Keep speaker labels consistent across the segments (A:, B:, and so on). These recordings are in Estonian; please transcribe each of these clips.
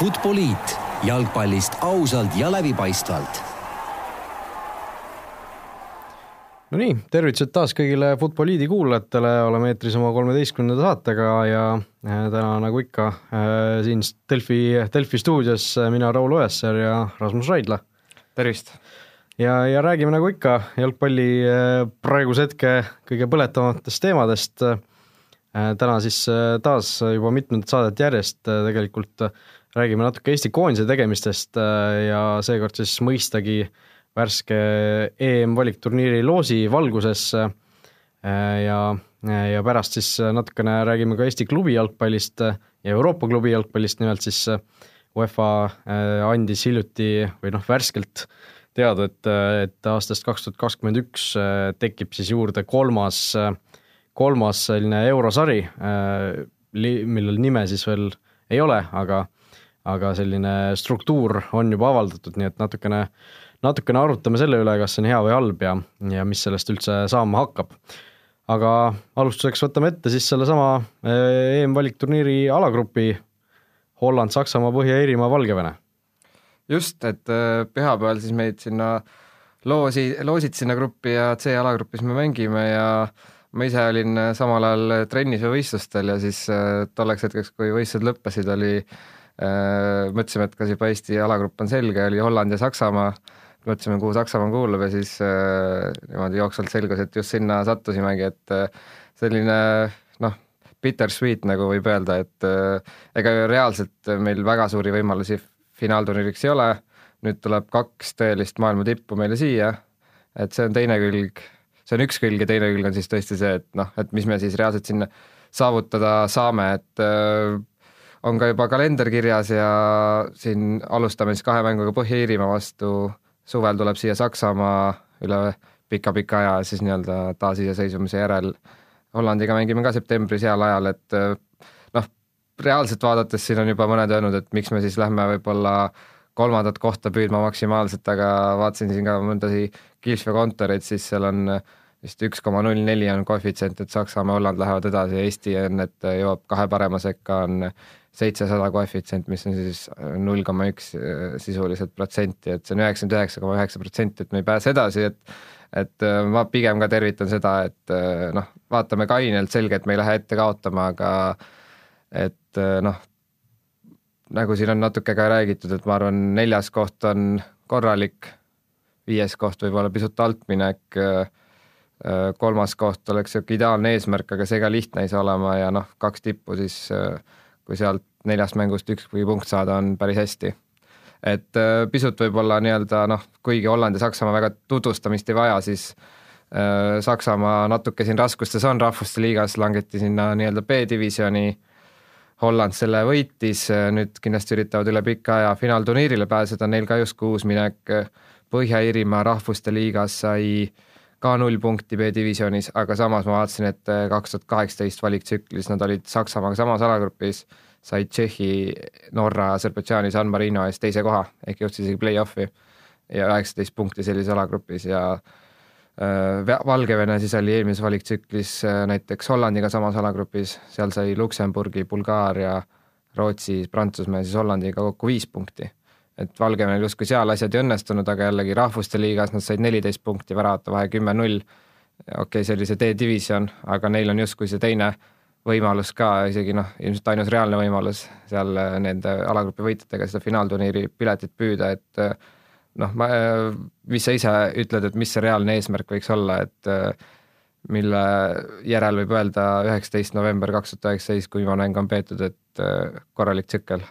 A: Futboliit jalgpallist ausalt ja läbipaistvalt
B: no nii, tervitused taas kõigile Futboliidi kuulajatele, oleme eetris oma kolmeteistkümnenda saatega ja täna nagu ikka siin Delfi, Delfi stuudios mina, Raul Ojasäär ja Rasmus Raidla.
C: tervist!
B: ja, ja räägime nagu ikka jalgpalli praeguse hetke kõige põletavatest teemadest. täna siis taas juba mitmendat saadet järjest tegelikult räägime natuke Eesti koondise tegemistest ja seekord siis mõistagi äh, värske EM-valikturniiri loosi valguses ja, ja pärast siis natukene räägime ka Eesti klubi jalgpallist ja Euroopa klubi jalgpallist, nimelt siis UEFA äh, andis hiljuti või noh, värskelt teada, et, et aastast kaks tuhat kakskümmend üks äh, tekib siis juurde kolmas, kolmas selline eurosari, äh, millel nime siis veel ei ole, aga aga selline struktuur on juba avaldatud, nii et natukene natukene arutame selle üle, kas see on hea või halb ja, ja mis sellest üldse saama hakkab. aga alustuseks võtame ette siis sellesama eh, EM-valikturniiri alagrupi Holland, Saksamaa, Põhja-Iirimaa, Valgevene.
C: just, et eh, pühapäeval siis meid sinna loosi, loosid sinna gruppi ja C-alagrupis me mängime ja ma ise olin eh, samal ajal trennis või võistlustel ja siis tolleks hetkeks, kui võistlused lõppesid, oli mõtlesime, et kas juba Eesti alagrupp on selge, oli Holland ja Saksamaa. Mõtlesime, kuhu Saksamaa kuulub ja siis äh, niimoodi jooksvalt selgus, et just sinna sattusimegi, et äh, selline noh, bittersweet nagu võib öelda, et äh, ega reaalselt meil väga suuri võimalusi finaalturniiriks ei ole, nüüd tuleb kaks tõelist maailma tippu meile siia, et see on teine külg, see on üks külg ja teine külg on siis tõesti see, et noh, et mis me siis reaalselt sinna saavutada saame, et äh, on ka juba kalender kirjas ja siin alustame siis kahe mänguga Põhja-Iirimaa vastu suvel tuleb siia Saksamaa üle pika-pika aja siis nii-öelda taasiseseisvumise järel. Hollandiga mängime ka septembris heal ajal, et eh, noh, reaalselt vaadates siin on juba mõned öelnud, et miks me siis lähme võib-olla kolmandat kohta püüdma maksimaalselt, aga vaatasin siin ka mõndasi Kihlve kontoreid, siis seal on vist üks koma null neli on koefitsient, et Saksamaa, Holland lähevad edasi, Eesti on, et jõuab kahe parema sekka, on seitsesada koefitsient, mis on siis null koma üks äh, sisuliselt protsenti, et see on üheksakümmend üheksa koma üheksa protsenti, et me ei pääse edasi, et et äh, ma pigem ka tervitan seda, et äh, noh, vaatame kainelt, selge, et me ei lähe ette kaotama, aga et noh, nagu siin on natuke ka räägitud, et ma arvan, neljas koht on korralik, viies koht võib olla pisut altminek, kolmas koht oleks niisugune ideaalne eesmärk, aga see ka lihtne ei saa olema ja noh, kaks tippu siis äh, kui sealt neljast mängust ükski punkt saada, on päris hästi. et äh, pisut võib-olla nii-öelda noh, kuigi Holland ja Saksamaa väga tutvustamist ei vaja, siis äh, Saksamaa natuke siin raskustes on, Rahvuste Liigas langeti sinna nii-öelda B-divisjoni, Holland selle võitis, äh, nüüd kindlasti üritavad üle pika aja finaalturniirile pääseda, neil ka justkui uus minek, Põhja-Iirimaa Rahvuste Liigas sai ka null punkti B-divisjonis, aga samas ma vaatasin, et kaks tuhat kaheksateist valiktsüklis nad olid Saksamaaga samas alagrupis said Tšehhi, Norra, Aserbaidžaani, San Marino eest teise koha ehk jõudsid isegi play-off'i ja üheksateist punkti sellises alagrupis ja äh, Valgevene siis oli eelmises valiktsüklis äh, näiteks Hollandiga samas alagrupis, seal sai Luksemburgi, Bulgaaria, Rootsi, Prantsusmaa ja siis Hollandiga kokku viis punkti. Et Valgevenel justkui seal asjad ei õnnestunud, aga jällegi rahvuste liigas nad said neliteist punkti, väravate vahe kümme-null. okei okay,, see oli see D-divisjon, aga neil on justkui see teine võimalus ka, isegi noh, ilmselt ainus reaalne võimalus seal äh, nende alagrupi võitjatega seda finaalturniiri piletit püüda, et äh, noh, ma, äh, mis sa ise ütled, et mis see reaalne eesmärk võiks olla, et mille järel võib öelda üheksateist november kaks tuhat üheksateist, kui viimane mäng on peetud, et korralik tsükkel?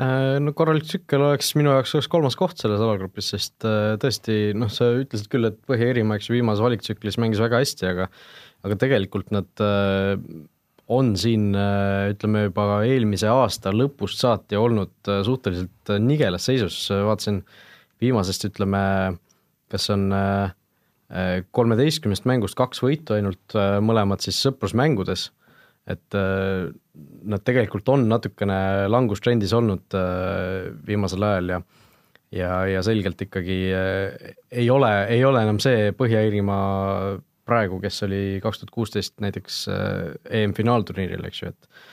B: No korralik tsükkel oleks minu jaoks oleks kolmas koht selles alagrupis, sest tõesti noh, sa ütlesid küll, et Põhja-Iirimaa, eks ju, viimases valiktsüklis mängis väga hästi, aga aga tegelikult nad äh, on siin äh, ütleme juba eelmise aasta lõpust saati olnud äh, suhteliselt nigelas seisus, vaatasin viimasest ütleme, kas on kolmeteistkümnest mängust kaks võitu ainult, mõlemad siis sõprusmängudes, et nad tegelikult on natukene langustrendis olnud viimasel ajal ja ja, ja selgelt ikkagi ei ole, ei ole enam see Põhja-Iirimaa praegu, kes oli kaks tuhat kuusteist näiteks äh, EM-finaalturniiril, eks ju, et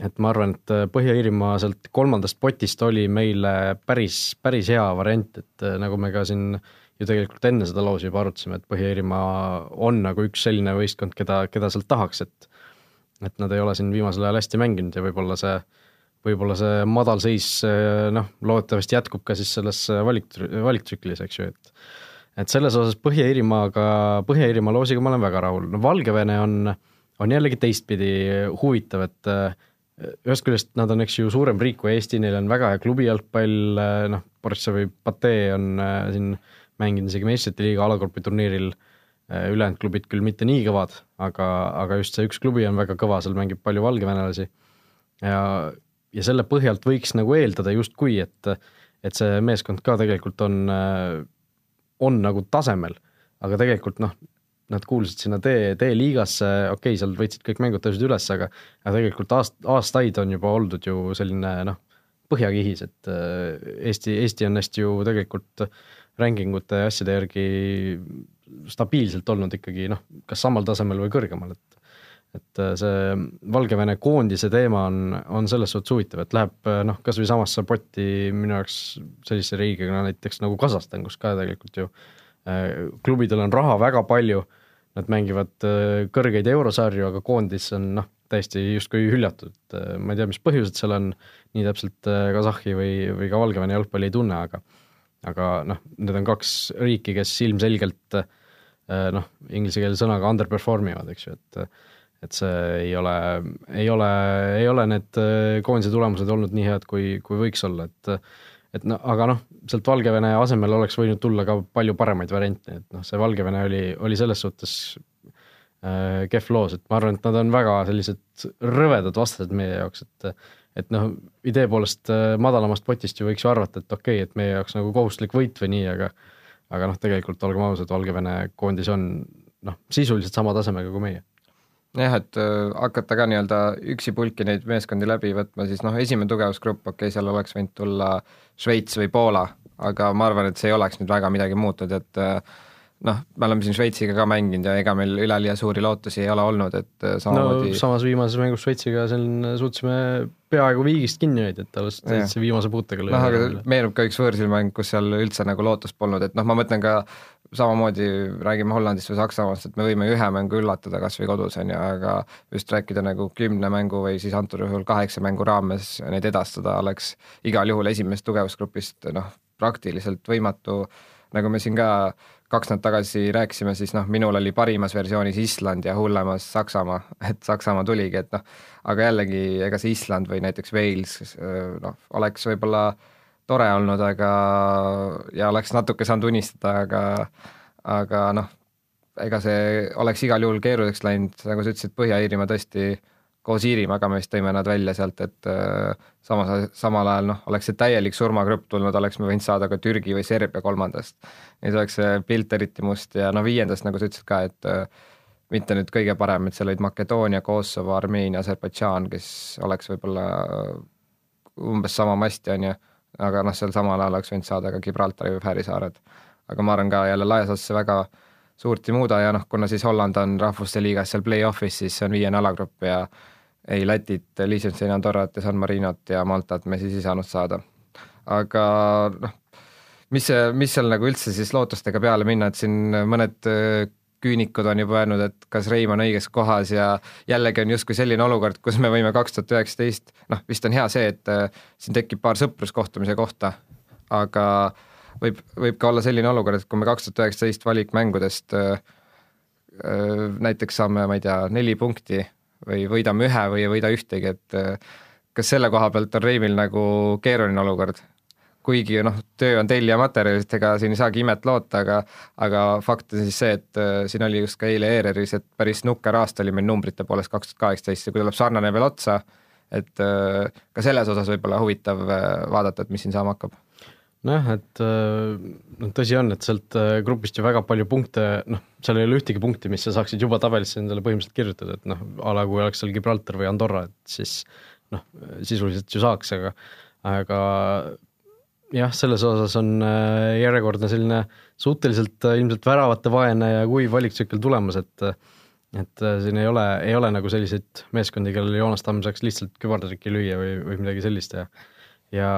B: et ma arvan, et Põhja-Iirimaa sealt kolmandast potist oli meile päris, päris hea variant, et nagu me ka siin ju tegelikult enne seda loosi juba arutasime, et Põhja-Iirimaa on nagu üks selline võistkond, keda, keda sealt tahaks, et et nad ei ole siin viimasel ajal hästi mänginud ja võib-olla see, võib-olla see madalseis noh, loodetavasti jätkub ka siis selles valik, valiktsüklis, eks ju, et et selles osas Põhja-Iirimaaga, Põhja-Iirimaa loosiga ma olen väga rahul, no Valgevene on, on jällegi teistpidi huvitav, et ühest küljest nad on, eks ju, suurem riik kui Eesti, neil on väga hea klubijalgpall, noh, Borissovi Patee on äh, siin mänginud isegi meistrite liiga alagrupi turniiril, ülejäänud klubid küll mitte nii kõvad, aga, aga just see üks klubi on väga kõva, seal mängib palju valgevenelasi. ja, ja selle põhjalt võiks nagu eeldada justkui, et, et see meeskond ka tegelikult on, on nagu tasemel, aga tegelikult noh, nad kuulusid sinna D, D-liigasse, okei okay,, seal võitsid kõik mängud tõusid üles, aga aga tegelikult aast-, aastaid on juba oldud ju selline noh, põhjakihis, et Eesti, Eesti on hästi ju tegelikult ranking ute ja asjade järgi stabiilselt olnud ikkagi noh, kas samal tasemel või kõrgemal, et et äh, see Valgevene koondise teema on, on selles suhtes huvitav, et läheb äh, noh, kas või samasse potti minu jaoks sellise riigiga näiteks nagu Kasahstan, kus ka tegelikult ju äh, klubidel on raha väga palju, nad mängivad kõrgeid eurosarju, aga koondis on noh, täiesti justkui hüljatud, ma ei tea, mis põhjused seal on, nii täpselt Kasahhi või, või ka Valgevene jalgpalli ei tunne, aga aga noh, need on kaks riiki, kes ilmselgelt Äh, noh, inglise keele sõnaga underperform ivad, eks ju, et et see ei ole, ei ole, ei ole need äh, koondise tulemused olnud nii head, kui, kui võiks olla, et et no aga noh, sealt Valgevene asemel oleks võinud tulla ka palju paremaid variante, et noh, see Valgevene oli, oli selles suhtes äh, kehv loos, et ma arvan, et nad on väga sellised rõvedad vastased meie jaoks, et et noh, idee poolest äh, madalamast potist ju võiks ju arvata, et okei okay,, et meie jaoks nagu kohustuslik võit või nii, aga aga noh, tegelikult olgem ausad, Valgevene koondis on noh, sisuliselt sama tasemega kui meie.
C: jah, et äh, hakata ka nii-öelda üksipulki neid meeskondi läbi võtma, siis noh, esimene tugevusgrupp, okei okay,, seal oleks võinud tulla Šveits või Poola, aga ma arvan, et see ei oleks nüüd väga midagi muutnud, et äh, noh, me oleme siin Šveitsiga ka mänginud ja ega meil üleliia suuri lootusi ei ole olnud, et äh,
B: samamoodi no samas viimases mängus Šveitsiga siin suutsime peaaegu viigist kinni hoida, et alles täitsa viimase puutega
C: lõi. noh, aga meenub ka üks võõrsilmäng, kus seal üldse nagu lootust polnud, et noh, ma mõtlen ka samamoodi räägime Hollandist või Saksamaast, et me võime ühe mängu üllatada kas või kodus, on ju, aga just rääkida nagu kümne mängu või siis antud juhul kaheksa mängu raames neid edastada oleks igal juhul esimesest tugevusgrupist noh, praktiliselt võimatu, nagu me siin ka kaks nädalat tagasi rääkisime, siis noh, minul oli parimas versioonis Island ja hullemas Saksamaa, et Saksamaa tuligi, et noh, aga jällegi, ega see Island või näiteks Wales noh, oleks võib-olla tore olnud, aga ja oleks natuke saanud unistada, aga aga noh, ega see oleks igal juhul keeruliseks läinud, nagu sa ütlesid, Põhja-Iirimaa tõesti äh, koos Iirimaaga me vist tõime nad välja sealt, et äh, samas, samal ajal noh, oleks see täielik surmagrupp tulnud, oleks me võinud saada ka Türgi või Serbia kolmandast. siis oleks see pilt eriti must ja no viiendast, nagu sa ütlesid ka, et äh, mitte nüüd kõige parem, et seal olid Makedoonia, Kosovo, Armeenia, Aserbaidžaan, kes oleks võib-olla äh, umbes sama masti, on ju, aga noh, seal samal ajal oleks võinud saada ka Gibraltari või Fääri saared. aga ma arvan ka jälle laias laastus see väga suurt ei muuda ja noh, kuna siis Holland on rahvuste liigas seal play-off'is, siis see on viiene alagrupp ja ei Lätit, Liechtensteini, Andorrat ja San Marinot ja Maltat me siis ei saanud saada. aga noh, mis see, mis seal nagu üldse siis lootustega peale minna, et siin mõned äh, küünikud on juba öelnud, et kas Reim on õiges kohas ja jällegi on justkui selline olukord, kus me võime kaks tuhat üheksateist, noh, vist on hea see, et äh, siin tekib paar sõpruskohtumise kohta, aga võib, võib ka olla selline olukord, et kui me kaks tuhat üheksateist valikmängudest äh, näiteks saame, ma ei tea, neli punkti või võidame ühe või ei võida ühtegi, et äh, kas selle koha pealt on Reimil nagu keeruline olukord? kuigi noh, töö on tellija materjalist, ega siin ei saagi imet loota, aga aga fakt on siis see, et äh, siin oli just ka eile ERR-is, et päris nukker aasta oli meil numbrite poolest kaks tuhat kaheksateist ja kui tuleb sarnane veel otsa, et äh, ka selles osas võib-olla huvitav vaadata, et mis siin saama hakkab
B: nojah, et noh, tõsi on, et sealt äh, grupist ju väga palju punkte, noh, seal ei ole ühtegi punkti, mis sa saaksid juba tabelisse endale põhimõtteliselt kirjutada, et noh, a la kui oleks seal Gibraltar või Andorra, et siis noh, sisuliselt ju saaks, aga aga jah, selles osas on äh, järjekordne selline suhteliselt ilmselt väravate vaene ja kuiv valiktsükkel tulemas, et et siin ei ole, ei ole nagu selliseid meeskondi, kellel Joonas Tamm saaks lihtsalt kübartrikki lüüa või, või midagi sellist ja ja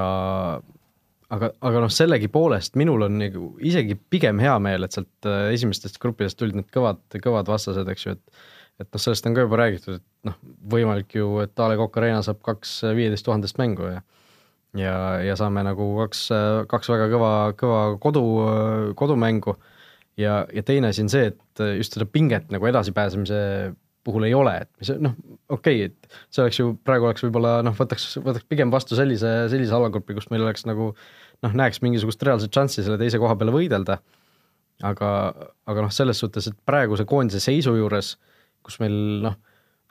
B: aga, aga noh, sellegipoolest minul on nagu isegi pigem hea meel, et sealt äh, esimestest gruppidest tulid need kõvad, kõvad vastased, eks ju, et et noh, sellest on ka juba räägitud, et noh, võimalik ju, et A Le Coq Arena saab kaks viieteist tuhandest mängu ja ja, ja saame nagu kaks, kaks väga kõva, kõva kodu, kodumängu. Ja, ja teine asi on see, et just seda pinget nagu edasipääsemise puhul ei ole, et mis noh, okei okay,, et see oleks ju, praegu oleks võib-olla noh, võtaks, võtaks pigem vastu sellise, sellise alagrupi, kus meil oleks nagu noh, näeks mingisugust reaalset šanssi selle teise koha peale võidelda, aga, aga noh, selles suhtes, et praeguse koondise seisu juures, kus meil noh,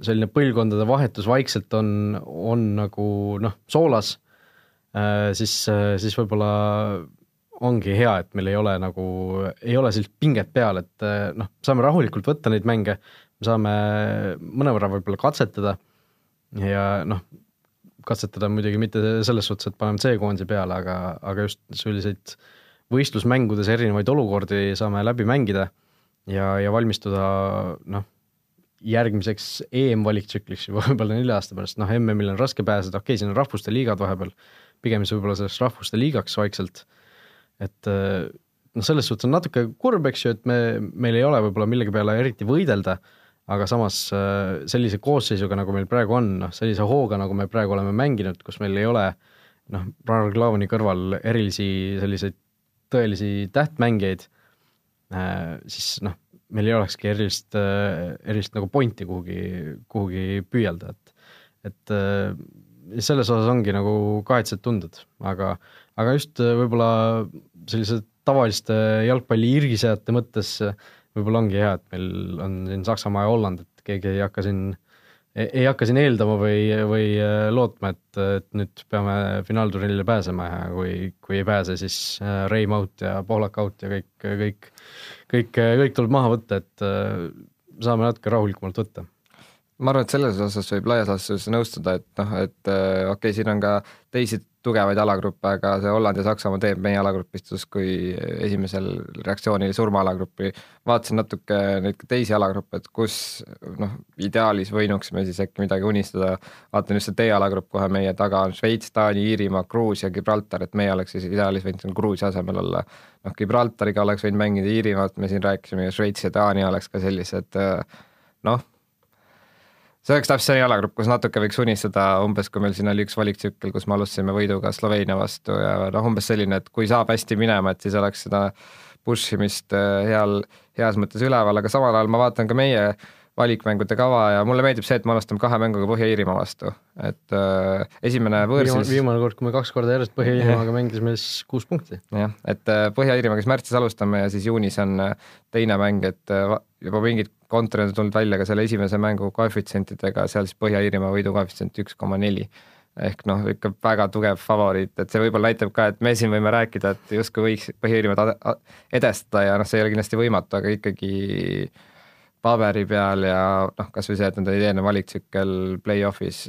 B: selline põlvkondade vahetus vaikselt on, on nagu noh, soolas Äh, siis, äh, siis võib-olla ongi hea, et meil ei ole nagu, ei ole sellist pinget peal, et äh, noh, saame rahulikult võtta neid mänge, me saame mõnevõrra võib-olla katsetada ja noh, katsetada muidugi mitte selles suhtes, et paneme C-koondise peale, aga, aga just selliseid võistlusmängudes erinevaid olukordi saame läbi mängida ja, ja valmistuda noh, järgmiseks EM-valiktsükliks juba võib-olla nelja aasta pärast, noh, MM-il on raske pääseda, okei okay,, siin on rahvuste liigad vahepeal pigem siis võib-olla selleks rahvuste liigaks vaikselt, et noh, selles suhtes on natuke kurb, eks ju, et me, meil ei ole võib-olla millegi peale eriti võidelda, aga samas eh, sellise koosseisuga, nagu meil praegu on, noh, sellise hooga, nagu me praegu oleme mänginud, kus meil ei ole noh, Ragnar Klavani kõrval erilisi selliseid tõelisi tähtmängijaid, eh, siis noh, meil ei olekski erilist, erilist nagu pointi kuhugi, kuhugi püüelda, et et selles osas ongi nagu kahetsed tunded, aga, aga just äh, võib-olla sellise tavaliste jalgpalli irgisejate mõttes äh, võib-olla ongi hea, et meil on siin Saksamaa ja Holland, et keegi ei hakka siin, ei hakka siin eeldama või, või äh, lootma, et, et nüüd peame finaalturniirile pääsema ja kui, kui ei pääse, siis Reim out ja Pohlak out ja kõik, kõik, kõik, kõik tuleb maha võtta, et saame natuke rahulikumalt võtta.
C: Ma arvan, et selles osas võib laias laastus nõustuda, et noh, et äh, okei okay,, siin on ka teisi tugevaid alagruppe, aga see Holland ja Saksamaa teeb meie alagrupist justkui esimesel reaktsioonil surmaalagrupi. vaatasin natuke neid teisi alagruppe, et kus noh, ideaalis võinuksime siis äkki midagi unistada. vaatan just see D-alagrupp kohe meie taga on Šveits, Taani, Iirimaa, Gruusia, Gibraltar, et meie oleks siis ideaalis võinud siin Gruusia asemel olla. noh, Gibraltariga oleks võinud mängida Iirimaalt, me siin rääkisime, Šveits ja Taani oleks ka sellised noh see oleks täpselt see jalagrupp, kus natuke võiks unistada, umbes kui meil siin oli üks valiktsükkel, kus me alustasime võiduga Sloveenia vastu ja noh, umbes selline, et kui saab hästi minema, et siis oleks seda push imist äh, heal, heas mõttes üleval, aga samal ajal ma vaatan ka meie valikmängude kava ja mulle meeldib see, et me alustame kahe mänguga Põhja-Iirimaa vastu, et äh, esimene võõrsis
B: viimane, viimane kord, kui me kaks korda järjest Põhja-Iirimaaga mängisime, siis kuus punkti.
C: jah, et äh, Põhja-Iirimaaga siis märtsis alustame ja siis juunis on äh, teine mäng, et juba mingid kontorid on tulnud välja ka selle esimese mängu koefitsientidega, seal siis Põhja-Iirimaa võidu koefitsient üks koma neli. ehk noh, ikka väga tugev favoriit, et see võib-olla näitab ka, et me siin võime rääkida, et justkui võiks Põhja-Iirimaad edestada ja noh, see ei ole kindlasti võimatu, aga ikkagi paberi peal ja noh, kas või see, et nende ideene valiktsükkel play-off'is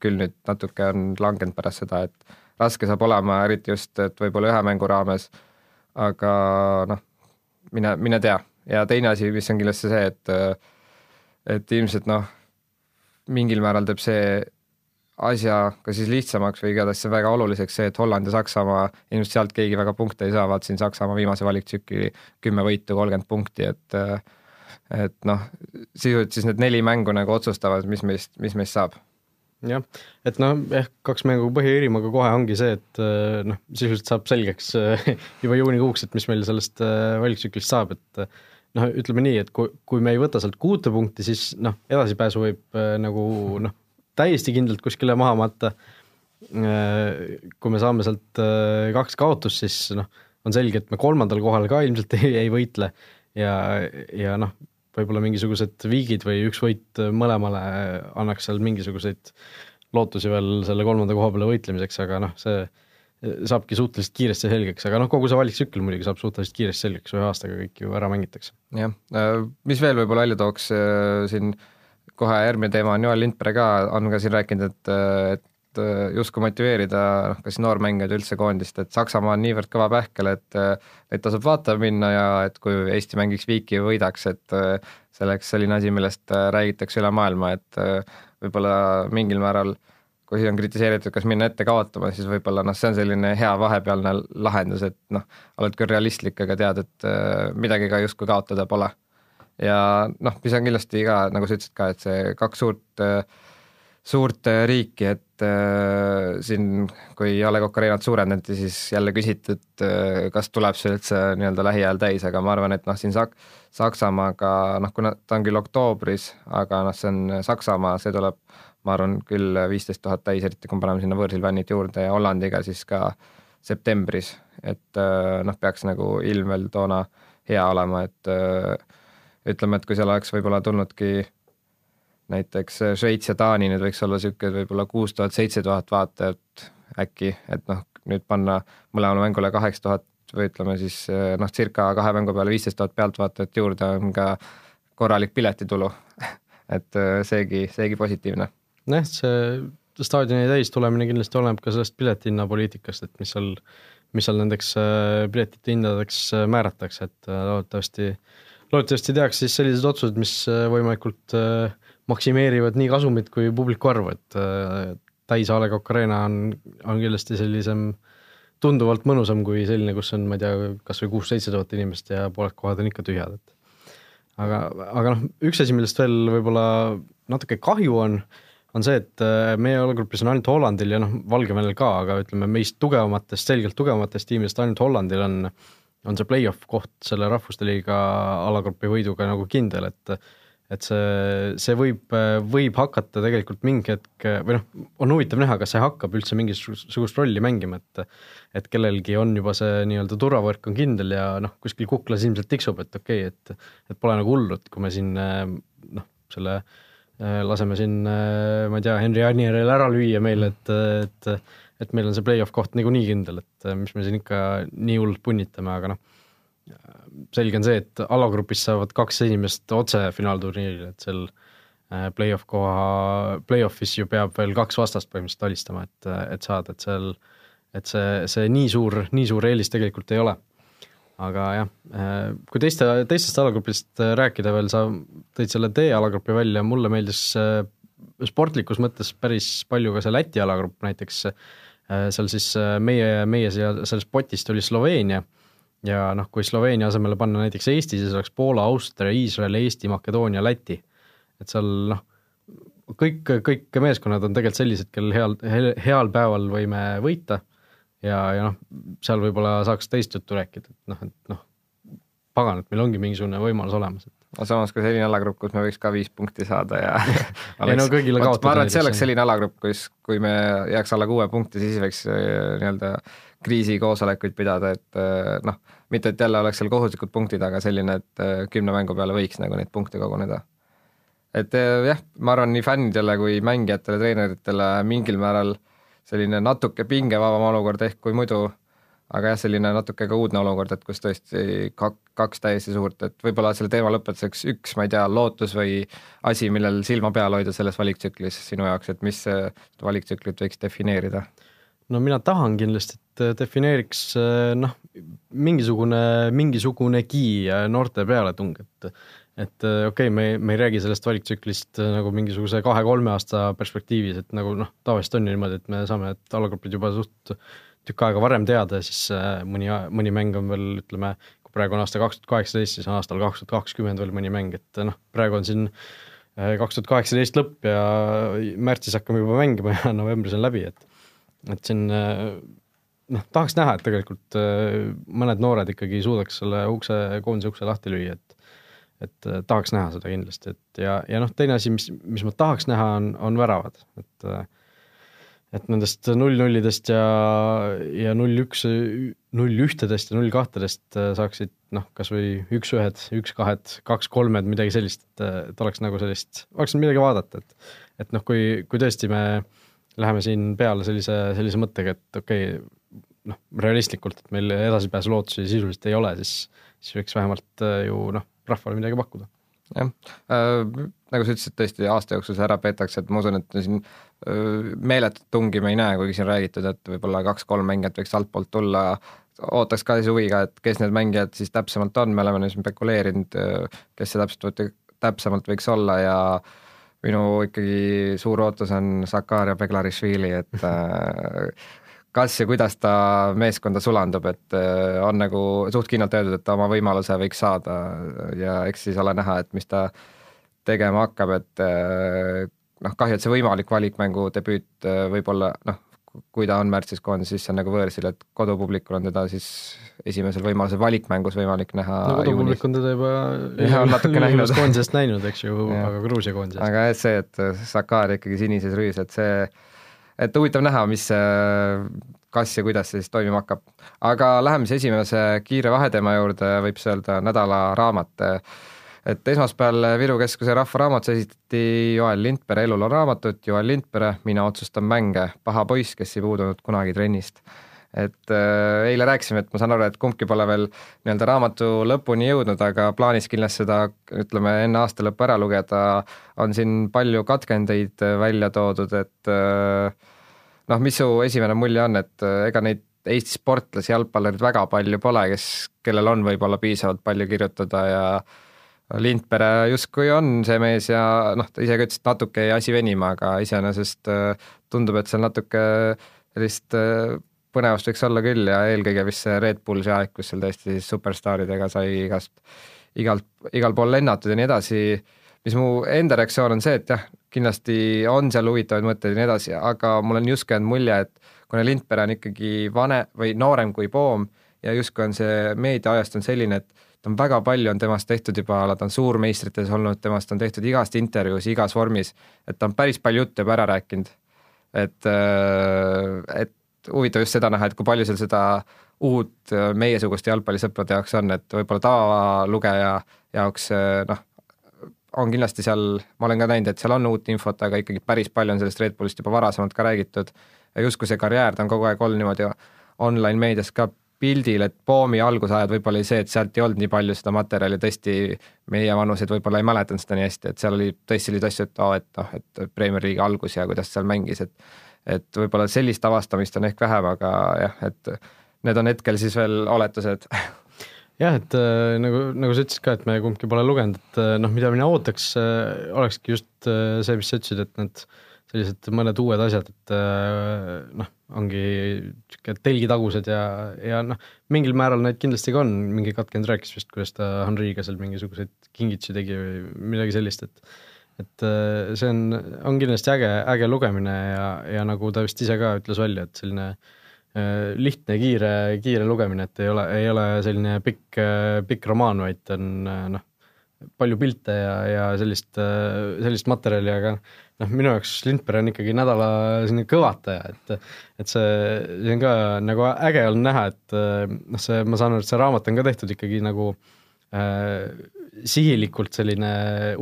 C: küll nüüd natuke on langenud pärast seda, et raske saab olema, eriti just, et võib-olla ühe mängu raames, aga noh, mine, mine tea ja teine asi, mis on kindlasti see, et et ilmselt noh, mingil määral teeb see asja ka siis lihtsamaks või igatahes see väga oluliseks see, et Holland ja Saksamaa, ilmselt sealt keegi väga punkte ei saa, vaatasin Saksamaa viimase valiktsükli kümme võitu, kolmkümmend punkti, et et noh, sisuliselt siis need neli mängu nagu otsustavad, mis meist, mis meist saab.
B: Jah, et noh, ehk kaks mängu Põhja-Iirimaga kohe ongi see, et noh, sisuliselt saab selgeks juba juunikuuks, et mis meil sellest valiktsüklist saab, et noh, ütleme nii, et kui, kui me ei võta sealt kuute punkti, siis noh, edasipääsu võib äh, nagu noh, täiesti kindlalt kuskile maha matta äh,. kui me saame sealt äh, kaks kaotust, siis noh, on selge, et me kolmandal kohal ka ilmselt ei, ei võitle ja, ja noh, võib-olla mingisugused viigid või üks võit mõlemale annaks seal mingisuguseid lootusi veel selle kolmanda koha peale võitlemiseks, aga noh, see saabki suhteliselt kiiresti selgeks, aga noh, kogu see valiktsükkel muidugi saab suhteliselt kiiresti selgeks, ühe aastaga kõik ju ära mängitakse.
C: jah, äh, mis veel võib-olla välja tooks äh, siin, kohe järgmine teema on Joel Lindberg ka, on ka siin rääkinud, et, äh, et et äh, justkui motiveerida noh, kas noormängijaid üldse koondist, et Saksamaa on niivõrd kõva pähkel, et neid tasub vaatama minna ja et kui Eesti mängiks viiki ja võidaks, et see oleks selline asi, millest räägitakse üle maailma, et võib-olla mingil määral kui on kritiseeritud, kas minna ette kaotama, siis võib-olla noh, see on selline hea vahepealne lahendus, et noh, oled küll realistlik, aga tead, et midagi ka justkui kaotada pole. Ja noh, mis on kindlasti ka, nagu sa ütlesid ka, et see kaks suurt, suurt riiki, et äh, siin, kui A Le Coq Arenat suurendati, siis jälle küsiti, et äh, kas tuleb see üldse nii-öelda lähiajal täis, aga ma arvan, et noh, siin Sak-, Saksamaaga noh, kuna ta on küll oktoobris, aga noh, see on Saksamaa, see tuleb ma arvan küll viisteist tuhat täis, eriti kui me paneme sinna võõrsil fännid juurde ja Hollandiga siis ka septembris, et noh, peaks nagu ilm veel toona hea olema, et ütleme, et kui seal oleks võib-olla tulnudki näiteks Šveits ja Taani, nüüd võiks olla niisugune võib-olla kuus tuhat, seitse tuhat vaatajat äkki, et noh, nüüd panna mõlemale mängule kaheksa tuhat või ütleme siis noh, circa kahe mängu peale viisteist tuhat pealtvaatajat juurde on ka korralik piletitulu et seegi, seegi positiivne.
B: Nojah, see staadioni täis tulemine kindlasti oleneb ka sellest piletihinnapoliitikast, et mis seal, mis seal nendeks piletite hindadeks määratakse, et loodetavasti äh, loodetavasti tehakse siis sellised otsused, mis äh, võimalikult äh, maksimeerivad nii kasumit kui publiku arvu, et äh, täis A Le Coq Arena on, on kindlasti sellisem tunduvalt mõnusam kui selline, kus on, ma ei tea, kas või kuus-seitse tuhat inimest ja pooled kohad on ikka tühjad, et. Aga, aga noh, üks asi, millest veel võib-olla natuke kahju on, on see, et meie jalgrupis on ainult Hollandil ja noh, Valgevenel ka, aga ütleme, meist tugevamatest, selgelt tugevamatest tiimidest ainult Hollandil on äh, on see play-off koht selle Rahvuste Liiga alagrupi võiduga nagu kindel, et et see, see võib, võib hakata tegelikult mingi hetk või noh, on huvitav näha, kas see hakkab üldse mingisugust rolli mängima, et et kellelgi on juba see nii-öelda turvavõrk on kindel ja noh, kuskil kuklas ilmselt tiksub, et okei okay,, et et pole nagu hullu, et kui me siin noh, selle laseme siin, ma ei tea, Henri Anieril ära lüüa meil, et, et et meil on see play-off koht niikuinii kindel, et äh, mis me siin ikka nii hullult punnitame, aga noh, selge on see, et alagrupis saavad kaks inimest otse finaalturniiril, et seal äh, play-off koha, play-off'is ju peab veel kaks vastast põhimõtteliselt alistama, et, et saada, et seal, et see, see nii suur, nii suur eelis tegelikult ei ole. Aga jah, äh, kui teiste, teistest alagrupist rääkida veel, sa tõid selle D-alagrupi välja, mulle meeldis sportlikus mõttes päris palju ka see Läti alagrupp näiteks Äh, seal siis äh, meie, meie siia sellest potist oli Sloveenia ja noh, kui Sloveenia asemele panna näiteks Eesti, siis oleks Poola, Austria, Iisrael, Eesti, Makedoonia, Läti. et seal noh, kõik, kõik meeskonnad on tegelikult sellised, kellel heal, heal päeval võime võita ja, ja noh, seal võib-olla saaks teist juttu rääkida, et noh, et noh, pagan, et meil ongi mingisugune võimalus olemas, et
C: no samas ka selline alagrupp, kus me võiks ka viis punkti saada ja
B: oleks, ei no kõigile kaotada.
C: ma arvan, et see oleks selline alagrupp, kus, kui me jääks alla kuue punkti, siis võiks äh, nii-öelda kriisikoosolekuid pidada, et äh, noh, mitte et jälle oleks seal kohustuslikud punktid, aga selline, et äh, kümne mängu peale võiks nagu neid punkte koguneda. et jah, ma arvan, nii fännidele kui mängijatele, treeneritele mingil määral selline natuke pingevabam olukord ehk kui muidu aga jah, selline natuke ka uudne olukord, et kus tõesti kak-, kaks täiesti suurt, et võib-olla selle teema lõpetuseks üks, ma ei tea, lootus või asi, millel silma peal hoida selles valiktsüklis sinu jaoks, et mis valiktsüklit võiks defineerida?
B: no mina tahan kindlasti, et defineeriks noh, mingisugune, mingisugunegi noorte pealetung, et et okei okay,, me, me ei räägi sellest valiktsüklist nagu mingisuguse kahe-kolme aasta perspektiivis, et nagu noh, tavaliselt on ju niimoodi, et me saame, et alagrupid juba suht tükk aega varem teada, siis äh, mõni, mõni mäng on veel, ütleme, kui praegu on aasta kaks tuhat kaheksateist, siis on aastal kaks tuhat kakskümmend veel mõni mäng, et noh, praegu on siin äh, kaks tuhat kaheksateist lõpp ja märtsis hakkame juba mängima ja novembris on läbi, et et siin äh, noh, tahaks näha, et tegelikult mõned noored ikkagi suudaks selle ukse, koondise ukse lahti lüüa, et et tahaks näha seda kindlasti, et ja, ja noh, teine asi, mis, mis ma tahaks näha, on, on väravad, et äh, et nendest null-nullidest ja, ja null-üks, null-ühtedest ja null-kahtedest äh, saaksid noh, kas või üks-ühed, üks-kahed, kaks-kolmed, midagi sellist, et, et oleks nagu sellist, oleks midagi vaadata, et et noh, kui, kui tõesti me läheme siin peale sellise, sellise mõttega, et okei okay,, noh, realistlikult, et meil edasipääsu lootusi sisuliselt ei ole, siis, siis võiks vähemalt äh, ju noh, rahvale midagi pakkuda.
C: Jah. Äh,, nagu sa ütlesid, tõesti aasta jooksul see ära peetakse, et ma usun, et siin äh, meeletut tungi me ei näe, kuigi siin räägitud, et võib-olla kaks-kolm mängijat võiks altpoolt tulla, ootaks ka siis huviga, et kes need mängijad siis täpsemalt on, me oleme nüüd spekuleerinud, äh, kes see täpselt, täpsemalt võiks olla ja minu ikkagi suur ootus on Sakaria Beglarišvili, et äh, kas ja kuidas ta meeskonda sulandub, et äh, on nagu suht kindlalt öeldud, et ta oma võimaluse võiks saada ja eks siis ole näha, et mis ta tegema hakkab, et noh, kahju, et see võimalik valikmängu debüüt võib-olla noh, kui ta on märtsis koondises, siis see on nagu võõrsil, et kodupublikul on teda siis esimesel võimalusel valikmängus võimalik näha
B: no kodupublik on teda juba
C: ja, on natuke näinud.
B: koondisest näinud, eks ju, aga Gruusia koondisest.
C: aga et see, et Sakar ikkagi sinises rüüs, et see, et huvitav näha, mis kas ja kuidas see siis toimima hakkab. aga läheme siis esimese kiire vaheteema juurde, võib öelda nädala raamat et esmaspäeval Viru Keskuse Rahvaraamatus esitati Joel Lindpere Elul on raamatud, Joel Lindpere Mina otsustan mänge, paha poiss, kes ei puudunud kunagi trennist. Et äh, eile rääkisime, et ma saan aru, et kumbki pole veel nii-öelda raamatu lõpuni jõudnud, aga plaanis kindlasti seda ütleme, enne aasta lõppu ära lugeda, on siin palju katkendeid välja toodud, et äh, noh, mis su esimene mulje on, et äh, ega neid Eesti sportlasi, jalgpallureid väga palju pole, kes, kellel on võib-olla piisavalt palju kirjutada ja äh, Lindpere justkui on see mees ja noh, ta ise ka ütles, et natuke jäi asi venima, aga iseenesest äh, tundub, et seal natuke sellist äh, põnevust võiks olla küll ja eelkõige vist see Red Bulli aeg, kus seal tõesti siis superstaaridega sai igast, igalt, igal pool lennatud ja nii edasi, mis mu enda reaktsioon on see, et jah, kindlasti on seal huvitavaid mõtteid ja nii edasi, aga mul on justkui jäänud mulje, et kuna Lindpere on ikkagi vane või noorem kui Poom ja justkui on see meediaajast on selline, et ta on väga palju on temast tehtud juba, ta on suurmeistrites olnud, temast on tehtud igast intervjuus, igas vormis, et ta on päris palju juttu juba ära rääkinud. et, äh, et huvitav just seda näha, et kui palju seal seda uut äh, meiesuguste jalgpallisõprade jaoks on, et võib-olla tavalugeja jaoks äh, noh, on kindlasti seal, ma olen ka näinud, et seal on uut infot, aga ikkagi päris palju on sellest Red Bullist juba varasemalt ka räägitud. Ja justkui see karjäär, ta on kogu aeg olnud niimoodi online meedias ka pildil, et Poomi algusajad võib-olla oli see, et sealt ei olnud nii palju seda materjali, tõesti meie vanused võib-olla ei mäletanud seda nii hästi, et seal oli tõesti selliseid asju, et aa oh,, et noh, et Premier League'i algus ja kuidas seal mängis, et et võib-olla sellist avastamist on ehk vähem, aga jah, et need on hetkel siis veel oletused.
B: Jah, et äh, nagu, nagu sa ütlesid ka, et me kumbki pole lugenud, et äh, noh, mida mina ootaks äh,, olekski just äh, see, mis sa ütlesid, et need sellised mõned uued asjad, et äh, noh, ongi niisugune telgitagused ja, ja noh, mingil määral neid kindlasti ka on, mingi katkend rääkis vist, kuidas ta Henri'ga seal mingisuguseid kingitusi tegi või midagi sellist, et et äh, see on, on kindlasti äge, äge lugemine ja, ja nagu ta vist ise ka ütles välja, et selline äh, lihtne, kiire, kiire lugemine, et ei ole, ei ole selline pikk, pikk romaan, vaid on noh, palju pilte ja, ja sellist, sellist materjali, aga noh, minu jaoks Lindberg on ikkagi nädala selline kõvataja, et et see, see on ka nagu äge olnud näha, et noh, see, ma saan aru, et see raamat on ka tehtud ikkagi nagu äh, sihilikult selline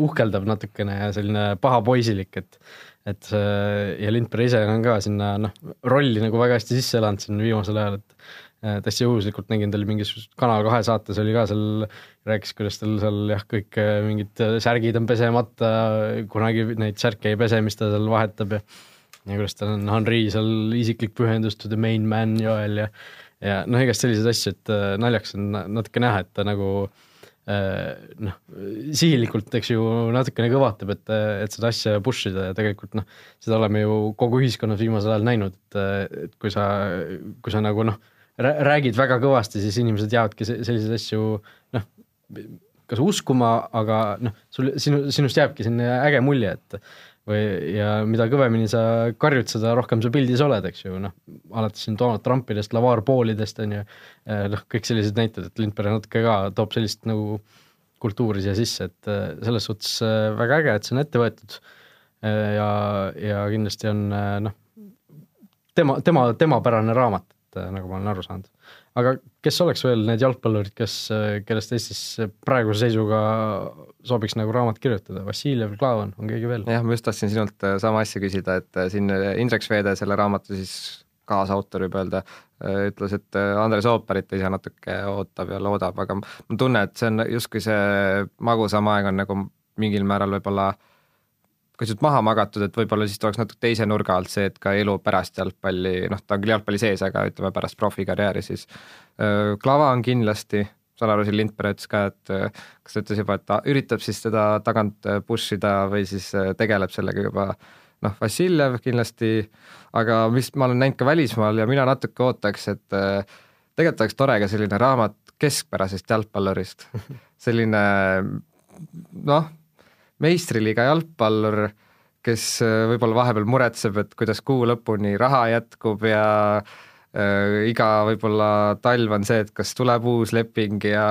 B: uhkeldav natukene ja selline pahapoisilik, et et see ja Lindberg ise on ka sinna noh, rolli nagu väga hästi sisse elanud siin viimasel ajal, et Äh, täitsa juhuslikult nägin tal mingisuguses Kanal kahe saates oli ka seal, rääkis, kuidas tal seal jah, kõik äh, mingid äh, särgid on pesemata, kunagi neid särke ei pese, mis ta seal vahetab ja ja kuidas tal on Henri seal isiklik pühendus to the main man Joel ja ja noh, igast selliseid asju, et naljakas on natuke näha, et ta nagu noh, sihilikult, eks ju, natukene kõvatab, et, et seda asja push ida ja tegelikult noh, seda oleme ju kogu ühiskonnas viimasel ajal näinud, et kui sa, kui sa nagu noh, räägid väga kõvasti, siis inimesed jäävadki selliseid asju noh, kas uskuma, aga noh, sul, sinu, sinust jääbki selline äge mulje, et või, ja mida kõvemini sa karjud, seda rohkem sa pildis oled, eks ju, noh, alates siin Donald Trumpidest, Lavar Paulidest on ju, eh, noh, kõik sellised näited, et Lindberg natuke ka toob sellist nagu kultuuri siia sisse, et eh, selles suhtes eh, väga äge, et see on ette võetud. Ja, ja kindlasti on noh, tema, tema, temapärane raamat et äh, nagu ma olen aru saanud. aga kes oleks veel need jalgpallurid, kes, äh, kellest Eestis praeguse seisuga sobiks nagu raamat kirjutada, Vassiljev, Klaavan, on keegi veel?
C: jah, ma just tahtsin sinult äh, sama asja küsida, et siin Indrek Sveede, selle raamatu siis kaasautor võib öelda, ütles, et Andres Ooperit ise natuke ootab ja loodab, aga mul tunne, et see on justkui see magusam aeg on nagu mingil määral võib-olla pisut maha magatud, et võib-olla siis tuleks natuke teise nurga alt see, et ka elu pärast jalgpalli, noh, ta on küll jalgpalli sees, aga ütleme pärast profikarjääri siis. Klava on kindlasti, saan aru, siin Lindberg ütles ka, et kas ta ütles juba, et ta üritab siis teda tagant push ida või siis tegeleb sellega juba noh, Vassiljev kindlasti, aga mis ma olen näinud ka välismaal ja mina natuke ootaks, et tegelikult oleks tore ka selline raamat keskpärasest jalgpallurist, selline noh, meistriliiga jalgpallur, kes äh, võib-olla vahepeal muretseb, et kuidas kuu lõpuni raha jätkub ja äh, iga võib-olla talv on see, et kas tuleb uus leping ja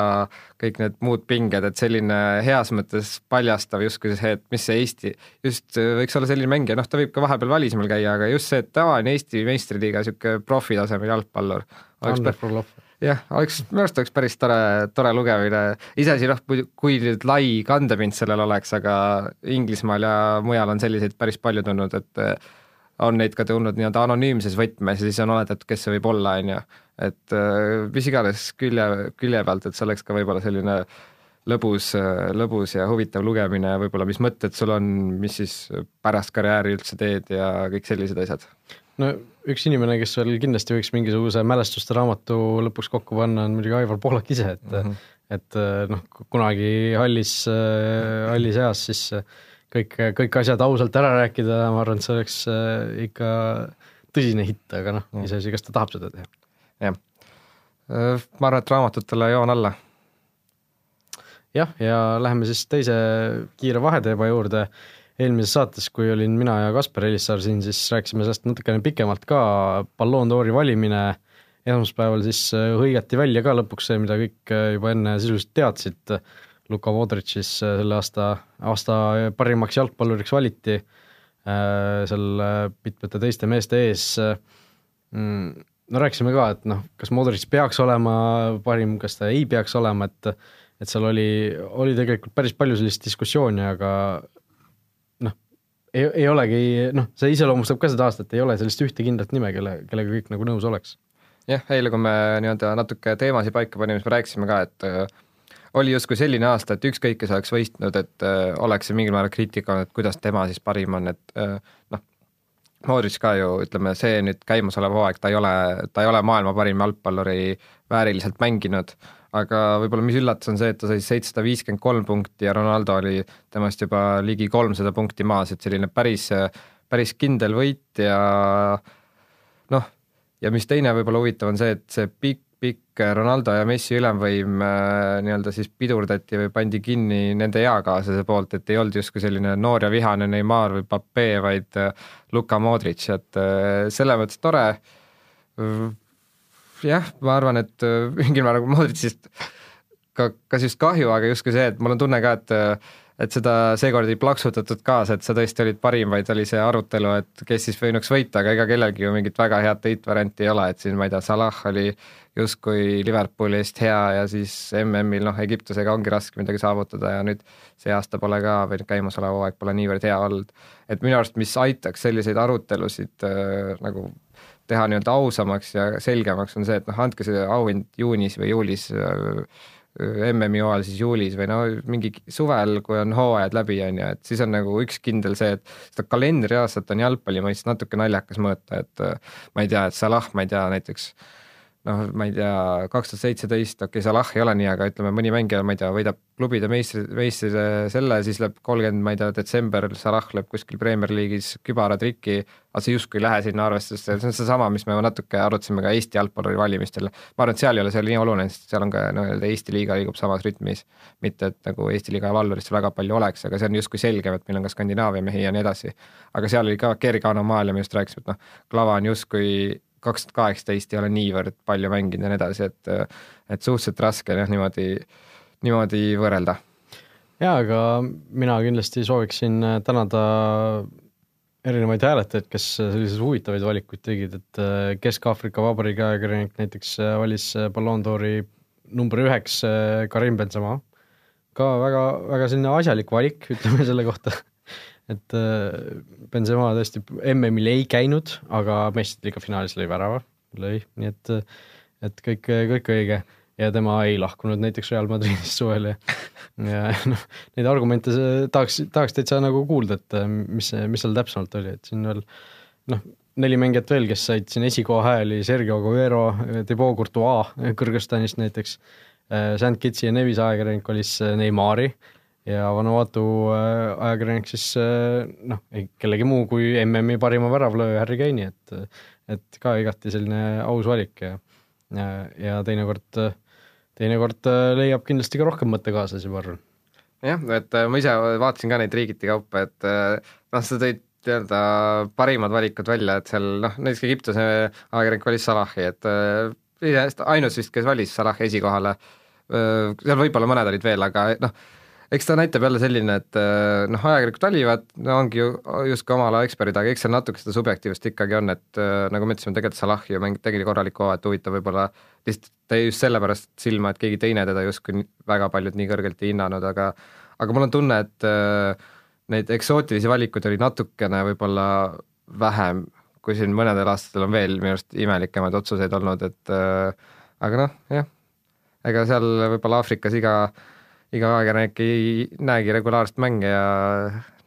C: kõik need muud pinged, et selline heas mõttes paljastav justkui see, et mis see Eesti, just äh, võiks olla selline mängija, noh, ta võib ka vahepeal välismaal käia, aga just see, et tavaline Eesti meistriliiga niisugune profitasemel jalgpallur.
B: Ander Frolov
C: jah, oleks, minu arust oleks päris tore, tore lugemine, iseasi noh, kui nüüd lai kandepind sellel oleks, aga Inglismaal ja mujal on selliseid päris palju tulnud, et eh, on neid ka tulnud nii-öelda anonüümses võtmes ja siis on oletatud, kes see võib olla, on ju. et eh, mis iganes külje, külje pealt, et see oleks ka võib-olla selline lõbus, lõbus ja huvitav lugemine, võib-olla mis mõtted sul on, mis siis pärast karjääri üldse teed ja kõik sellised asjad
B: no üks inimene, kes veel kindlasti võiks mingisuguse mälestuste raamatu lõpuks kokku panna, on muidugi Aivar Pohlak ise, et mm -hmm. et noh, kunagi hallis, hallis eas siis kõik, kõik asjad ausalt ära rääkida, ma arvan, et see oleks ikka tõsine hitt, aga noh, iseasi, kas ta tahab seda teha.
C: jah, ma arvan, et raamatutele joon alla.
B: jah, ja läheme siis teise kiire vaheteema juurde eelmises saates, kui olin mina ja Kaspar Elissaar siin, siis rääkisime sellest natukene pikemalt ka, Ballon d'Ori valimine esmaspäeval siis äh, hõigati välja ka lõpuks see, mida kõik äh, juba enne sisuliselt teadsid, Luka Modric siis äh, selle aasta, aasta parimaks jalgpalluriks valiti seal mitmete teiste meeste ees, mm, no rääkisime ka, et noh, kas Modric peaks olema parim, kas ta ei peaks olema, et et seal oli, oli tegelikult päris palju sellist diskussiooni, aga ei, ei olegi, noh, see iseloomustab ka seda aastat, ei ole sellist ühte kindlat nime, kelle, kellega kõik nagu nõus oleks.
C: jah, eile, kui me nii-öelda natuke teemasid paika panime, siis me rääkisime ka, et äh, oli justkui selline aasta, et ükskõik, kes oleks võistnud, et äh, oleks see mingil määral kriitika olnud, et kuidas tema siis parim on, et äh, noh, Modric ka ju, ütleme, see nüüd käimasolev hooaeg, ta ei ole, ta ei ole maailma parim jalgpalluri vääriliselt mänginud, aga võib-olla mis üllatas, on see, et ta sai seitsesada viiskümmend kolm punkti ja Ronaldo oli temast juba ligi kolmsada punkti maas, et selline päris, päris kindel võit ja noh, ja mis teine võib-olla huvitav, on see, et see pikk, pikk Ronaldo ja Messi ülemvõim äh, nii-öelda siis pidurdati või pandi kinni nende eakaaslase poolt, et ei olnud justkui selline noor ja vihane Neimar või Pape, vaid äh, Luka Modric, et äh, selles mõttes tore jah, ma arvan, et äh, mingil määral Modricist ka, kas just kahju, aga justkui see, et mul on tunne ka, et et seda seekord ei plaksutatud kaasa, et sa tõesti olid parim, vaid oli see arutelu, et kes siis võinuks võita, aga ega kellelgi ju mingit väga head võitvarianti ei ole, et siin ma ei tea, Salah oli justkui Liverpooli eest hea ja siis MM-il noh, Egiptusega ongi raske midagi saavutada ja nüüd see aasta pole ka või käimasolev hooaeg pole niivõrd hea olnud. et minu arust, mis aitaks selliseid arutelusid äh, nagu teha nii-öelda ausamaks ja selgemaks, on see, et noh, andke see auhind juunis või juulis äh, MM-i hooajal siis juulis või no mingi suvel, kui on hooajad läbi, on ju, et siis on nagu üks kindel see, et seda kalendriaastat on jalgpalli mõistes natuke naljakas mõõta, et äh, ma ei tea, et Salah, ma ei tea, näiteks noh, ma ei tea, kaks tuhat seitseteist, okei okay,, Salah ei ole nii, aga ütleme, mõni mängija, ma ei tea, võidab klubide meistri, meistri selle, siis läheb kolmkümmend, ma ei tea, detsember, Salah lööb kuskil Premier League'is kübaratriki, aga see justkui ei lähe sinna arvestusse, see on seesama, mis me natuke arutasime ka Eesti jalgpalluri valimistel. ma arvan, et seal ei ole see nii oluline, sest seal on ka nii-öelda Eesti liiga liigub samas rütmis. mitte, et nagu Eesti liiga vallurist väga palju oleks, aga see on justkui selgem, et meil on ka Skandinaavia mehi ja nii edasi. aga seal oli ka kerge anomaalia, me just rääkisime, et noh, Klava on justkui kaks tuhat kaheksateist ei ole niivõrd palju mänginud ja nii edasi, et et suhteliselt raske on jah, niimoodi, niimoodi võrrelda.
B: jaa, aga mina kindlasti sooviksin tänada erinevaid hääletajaid, kes selliseid huvitavaid valikuid tegid, et Kesk-Aafrika Vabariigi ajakirjanik näiteks valis Ballon d'Ori number üheks Karim Benzema, ka väga, väga selline asjalik valik, ütleme selle kohta et äh, Benzema tõesti MM-il ei käinud, aga meistrite liiga finaalis lõi värava, lõi, nii et, et kõik, kõik õige. ja tema ei lahkunud näiteks Real Madridist suvel ja ja noh, neid argumente tahaks, tahaks täitsa nagu kuulda, et mis see, mis seal täpsemalt oli, et siin veel noh, neli mängijat veel, kes said siin esikoha hääli, Sergio Aguero, Thibaut Courtois Kõrgõzstanist näiteks, St Kitsi ja Nevis ajakirjanik valis Neimari ja Vanuatu ajakirjanik siis noh, ei kellegi muu kui MM-i parima väravlööja Harry Kane'i, et et ka igati selline aus valik ja ja, ja teinekord, teinekord leiab kindlasti ka rohkem mõttekaaslasi, ma arvan.
C: jah, et ma ise vaatasin ka neid riigiti kaupa, et noh, sa tõid nii-öelda parimad valikud välja, et seal noh, näiteks Egiptuse ajakirjanik valis Salahi, et ainus vist, kes valis Salahi esikohale, seal võib-olla mõned olid veel, aga noh, eks ta näitab jälle selline, et äh, noh, ajakirjanikud valivad, no ongi ju justkui oma ala eksperdid, aga eks seal natuke seda subjektiivsust ikkagi on, et äh, nagu me ütlesime, tegelikult Salah ju mängib, tegi korraliku hooaja, et huvitav võib-olla lihtsalt jäi just sellepärast silma, et keegi teine teda justkui väga paljud nii kõrgelt ei hinnanud, aga aga mul on tunne, et äh, neid eksootilisi valikuid oli natukene võib-olla vähem, kui siin mõnedel aastatel on veel minu arust imelikemaid otsuseid olnud, et aga noh, jah, ega seal võib-olla Aafrikas iga iga ajakirjanik ei näegi regulaarset mänge ja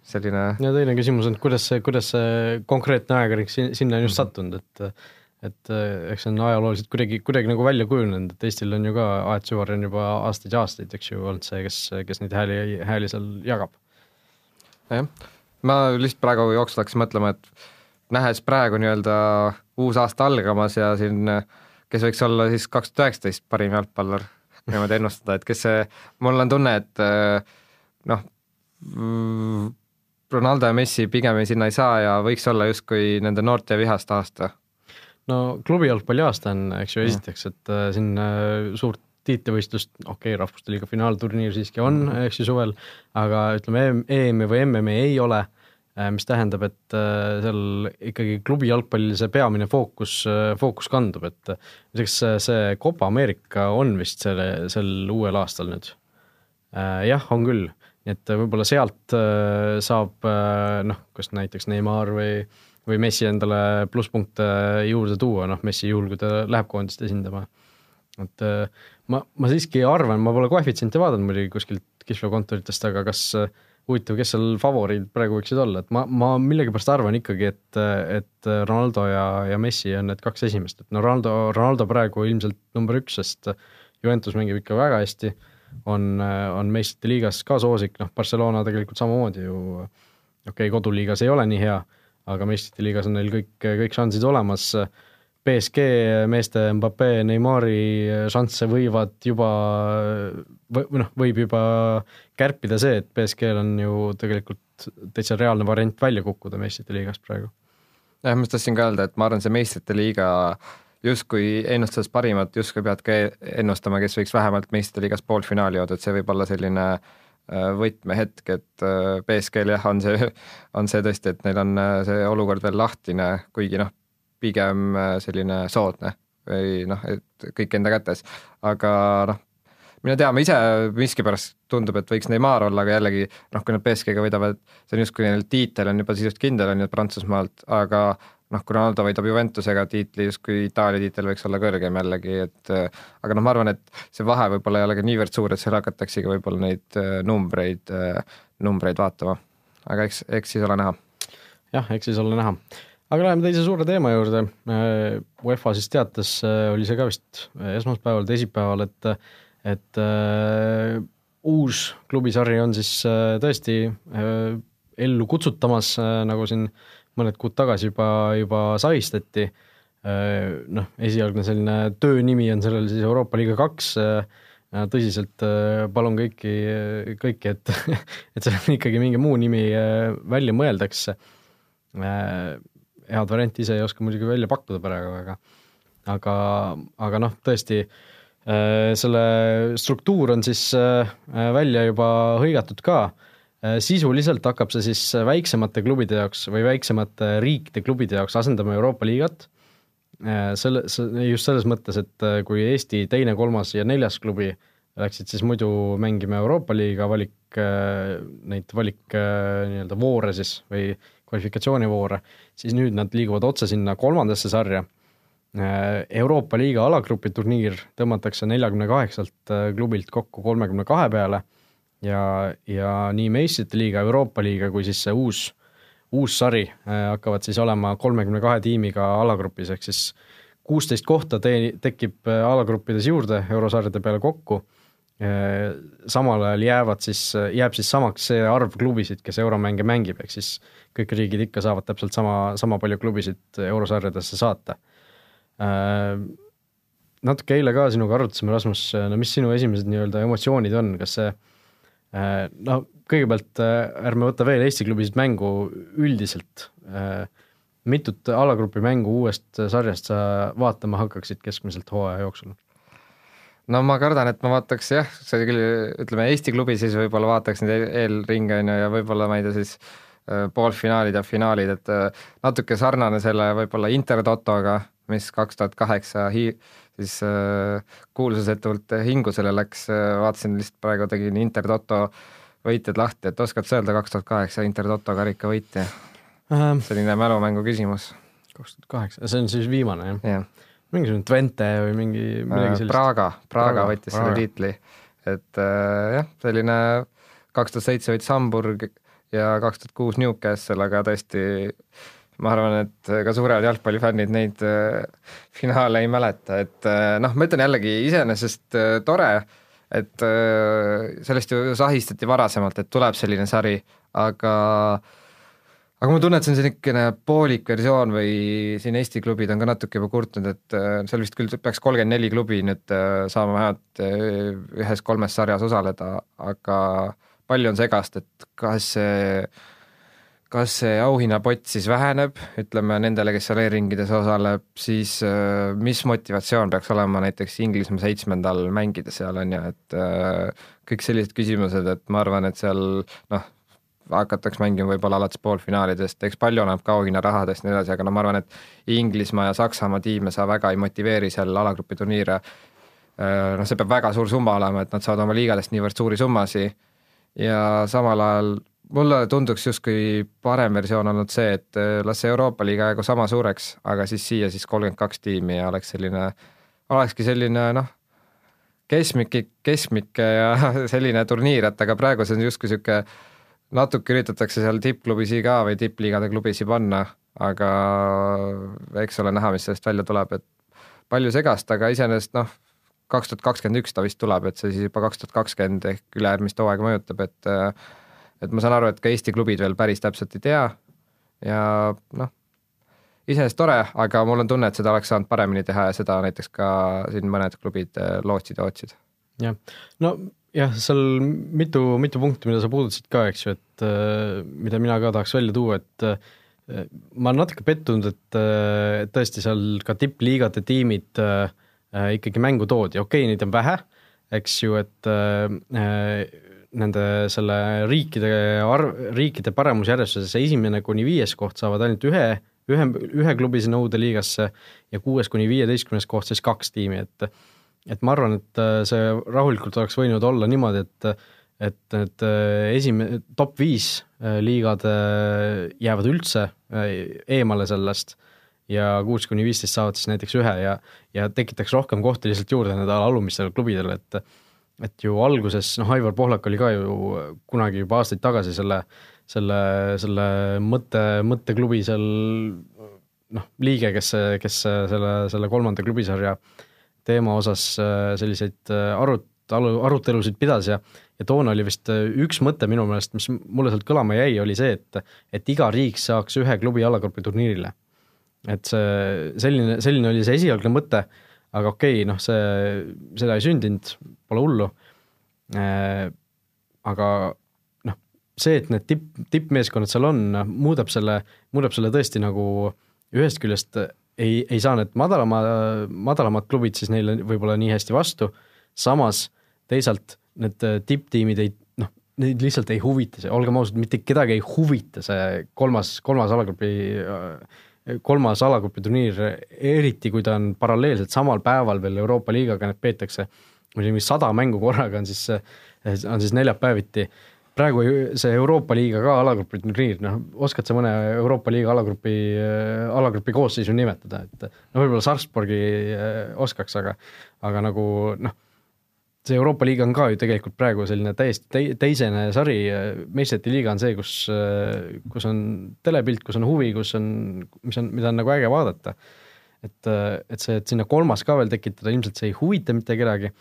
C: selline
B: ja teine küsimus on, et kuidas see, kuidas see konkreetne ajakirjanik sin-, sinna on just mhm. sattunud, et et eks see on ajalooliselt kuidagi, kuidagi nagu välja kujunenud, et Eestil on ju ka Aet Süvar on juba aastaid ja aastaid, eks ju, olnud see, kes, kes neid hääli, hääli seal jagab.
C: jah, ma lihtsalt praegu jooksvalt hakkasin mõtlema, et nähes praegu nii-öelda uus aasta algamas ja siin kes võiks olla siis kaks tuhat üheksateist parim jalgpallur niimoodi ennustada, et kes see, mul on tunne, et äh, noh, Ronaldo ja Messi pigem sinna ei saa ja võiks olla justkui nende noorte vihast aasta.
B: no klubi jalgpalli aasta on, eks ju, esiteks, et äh, siin äh, suurt tiitlivõistlust, okei okay,, Rahvuste Liiga finaalturniir siiski on, eks ju, suvel, aga ütleme, EM-i või MM-i ei ole. Äh, mis tähendab, et äh, seal ikkagi klubi jalgpallil see peamine fookus, äh, fookus kandub, et näiteks see Copa Ameerika on vist selle, sel uuel aastal nüüd. jah, on küll, nii et võib-olla sealt saab noh, kas näiteks Neimar või, või Messi endale plusspunkte juurde tuua, noh Messi juhul, kui ta läheb koondist esindama. et ma, ma siiski arvan, ma pole koefitsiente vaadanud muidugi kuskilt kihlveokontoritest, aga kas äh, huvitav, kes seal favoriid praegu võiksid olla, et ma, ma millegipärast arvan ikkagi, et, et Ronaldo ja, ja Messi on need kaks esimest, et no Ronaldo, Ronaldo praegu ilmselt number üks, sest Juventus mängib ikka väga hästi, on, on meistrite liigas ka soosik, noh, Barcelona tegelikult samamoodi ju, okei okay,, koduliigas ei ole nii hea, aga meistrite liigas on neil kõik, kõik šansid olemas BSG meeste Mbappe, Neimari šansse võivad juba või noh, võib juba kärpida see, et BSG-l on ju tegelikult täitsa reaalne variant välja kukkuda meistrite liigast praegu.
C: jah, ma just tahtsin ka öelda, et ma arvan, see meistrite liiga justkui ennustades parimat, justkui peadki ennustama, kes võiks vähemalt meistrite liigas poolfinaali jõuda, et see võib olla selline äh, võtmehetk, et äh, BSG-l jah, on see, on see tõesti, et neil on äh, see olukord veel lahtine, kuigi noh, pigem äh, selline soodne või noh, et kõik enda kätes, aga noh, mine tea, ma ise miskipärast tundub, et võiks Neimar olla, aga jällegi noh, kui nad BSG-ga võidavad, see on justkui neil tiitel on juba sisuliselt kindel, on ju, Prantsusmaalt, aga noh, kui Ronaldo võidab Juventusega tiitli, justkui Itaalia tiitel võiks olla kõrgem jällegi, et aga noh, ma arvan, et see vahe võib-olla ei ole ka niivõrd suur, et seal hakataksegi võib-olla neid äh, numbreid, äh, numbreid vaatama. aga eks, eks siis ole näha.
B: jah, eks siis ole näha aga läheme teise suure teema juurde. Äh, UEFA siis teatas, äh, oli see ka vist äh, esmaspäeval, teisipäeval, et, et äh, uus klubisari on siis äh, tõesti äh, ellu kutsutamas äh,, nagu siin mõned kuud tagasi juba, juba saistati äh,. noh, esialgne selline töönimi on sellel siis Euroopa liiga kaks äh, tõsiselt palun kõiki, kõiki, et, et seal ikkagi mingi muu nimi välja mõeldakse head varianti ise ei oska muidugi välja pakkuda praegu, aga aga, aga noh, tõesti äh, selle struktuur on siis äh, välja juba hõigatud ka, äh, sisuliselt hakkab see siis väiksemate klubide jaoks või väiksemate riikide klubide jaoks asendama Euroopa liigat, selle, just selles mõttes, et kui Eesti teine, kolmas ja neljas klubi läksid siis muidu mängima Euroopa liiga valik, neid valik nii-öelda voore siis või kvalifikatsioonivoore, siis nüüd nad liiguvad otse sinna kolmandasse sarja. Euroopa liiga alagrupi turniir tõmmatakse neljakümne kaheksalt klubilt kokku kolmekümne kahe peale. Ja, ja nii meistrite liiga, Euroopa liiga kui siis see uus, uus sari hakkavad siis olema kolmekümne kahe tiimiga alagrupis, ehk siis kuusteist kohta te-, tekib alagruppides juurde eurosarjade peale kokku samal ajal jäävad siis, jääb siis samaks see arv klubisid, kes euromänge mängib, ehk siis kõik riigid ikka saavad täpselt sama, sama palju klubisid eurosarjadesse saata. Natuke eile ka sinuga arutasime, Rasmus, no mis sinu esimesed nii-öelda emotsioonid on, kas see no kõigepealt ärme võta veel Eesti klubisid mängu üldiselt, mitut alagrupi mängu uuest sarjast sa vaatama hakkaksid keskmiselt hooaja jooksul?
C: No ma kardan, et ma vaataks jah, see küll, ütleme Eesti klubi siis võib-olla vaataks neid eelringe on ju ja võib-olla ma ei tea siis äh, poolfinaalid ja finaalid, et äh, natuke sarnane selle võib-olla Intertotoga, mis kaks tuhat kaheksa hi-, siis äh, kuulsusetult hingusele läks, vaatasin lihtsalt praegu tegin Intertoto võitjad lahti, et oskad sa öelda kaks tuhat kaheksa Intertoto karika võitja ähm.? selline mälumängu küsimus.
B: kaks tuhat kaheksa, see on siis viimane jah
C: yeah.?
B: Mingisugune Twente või mingi midagi
C: äh, sellist. Praga, Praga võttis Praga. selle tiitli, et äh, jah, selline kaks tuhat seitse võitis Hamburg ja kaks tuhat kuus Newcastle, aga tõesti ma arvan, et ka suured jalgpallifännid neid äh, finaale ei mäleta, et äh, noh, ma ütlen jällegi iseenesest äh, tore, et äh, sellest ju sahistati varasemalt, et tuleb selline sari, aga äh, aga ma tunnen, et see on niisugune poolik versioon või siin Eesti klubid on ka natuke juba kurtnud, et äh, seal vist küll peaks kolmkümmend neli klubi nüüd äh, saama vähemalt äh, ühes kolmes sarjas osaleda, aga palju on segast, et kas see, kas see auhinnapott siis väheneb, ütleme nendele, kes seal e-ringides osaleb, siis mis motivatsioon peaks olema näiteks Inglismaa seitsmendal mängida seal, on ju, et kõik sellised küsimused, et ma arvan, et seal noh, hakataks mängima võib-olla alates poolfinaalidest, eks palju oleneb ka auhinnarahadest ja nii edasi, aga no ma arvan, et Inglismaa ja Saksamaa tiime sa väga ei motiveeri seal alagrupi turniire. Noh, see peab väga suur summa olema, et nad saavad oma liigadest niivõrd suuri summasid ja samal ajal mulle tunduks justkui parem versioon olnud see, et las see Euroopa liiga jäägu sama suureks, aga siis siia siis kolmkümmend kaks tiimi ja oleks selline, olekski selline noh, keskmik, keskmik ja selline turniir, et aga praegu see on justkui niisugune natuke üritatakse seal tippklubisi ka või tippliigade klubisi panna, aga eks ole näha, mis sellest välja tuleb, et palju segast, aga iseenesest noh, kaks tuhat kakskümmend üks ta vist tuleb, et see siis juba kaks tuhat kakskümmend ehk ülejärgmist hooaega mõjutab, et et ma saan aru, et ka Eesti klubid veel päris täpselt ei tea ja noh, iseenesest tore, aga mul on tunne, et seda oleks saanud paremini teha ja seda näiteks ka siin mõned klubid lootsid ja otsid.
B: jah, no jah, seal mitu, mitu punkti, mida sa puudutasid ka, eks ju, et äh, mida mina ka tahaks välja tuua, et äh, ma olen natuke pettunud, et äh, tõesti seal ka tippliigade tiimid ikkagi mängu toodi, okei okay,, neid on vähe, eks ju, et nende selle riikide arv, riikide paremusjärjestuses esimene kuni viies koht saavad ainult ühe, ühe, ühe klubi sinna uude liigasse ja kuues kuni viieteistkümnes koht siis kaks tiimi, et et ma arvan, et äh, see rahulikult oleks võinud olla niimoodi, et et need äh, esime-, top viis äh, liigad jäävad üldse eemale sellest ja kuus kuni viisteist saavad siis näiteks ühe ja, ja tekitaks rohkem kohti lihtsalt juurde nendele alumistele klubidele, et et ju alguses, noh, Aivar Pohlak oli ka ju kunagi juba aastaid tagasi selle, selle, selle mõtte, mõtteklubi seal noh, liige, kes, kes selle, selle kolmanda klubisarja äh, teema osas äh, selliseid äh, arut-, arutelusid pidas ja ja toona oli vist äh, üks mõte minu meelest, mis mulle sealt kõlama jäi, oli see, et et iga riik saaks ühe klubi alagrupi turniirile. et see, selline, selline oli see esialgne mõte, aga okei okay,, noh, see, seda ei sündinud, pole hullu, aga noh, see, et need tipp, tippmeeskonnad seal on, muudab selle, muudab selle tõesti nagu ühest küljest ei, ei saa need madalama, madalamad klubid siis neile võib-olla nii hästi vastu, samas teisalt need äh, tipptiimid ei noh, neid lihtsalt ei huvita see, olgem ausad, mitte kedagi ei huvita see kolmas, kolmas alagrupi, äh, kolmas alagrupi turniir, eriti kui ta on paralleelselt samal päeval veel Euroopa liigaga, need peetakse, kui mingi sada mängu korraga on siis, on siis neljapäeviti praegu see Euroopa liiga ka alagrupi turniir, noh, oskad sa mõne Euroopa liiga alagrupi, alagrupi koosseisu nimetada, et no võib-olla Sarpsborgi oskaks, aga, aga nagu noh see Euroopa liiga on ka ju tegelikult praegu selline täiesti tei-, teisene sari, meistrite liiga on see, kus, kus on telepilt, kus on huvi, kus on, mis on, mida on nagu äge vaadata. et, et see, et sinna kolmas ka veel tekitada, ilmselt see ei huvita mitte kedagi,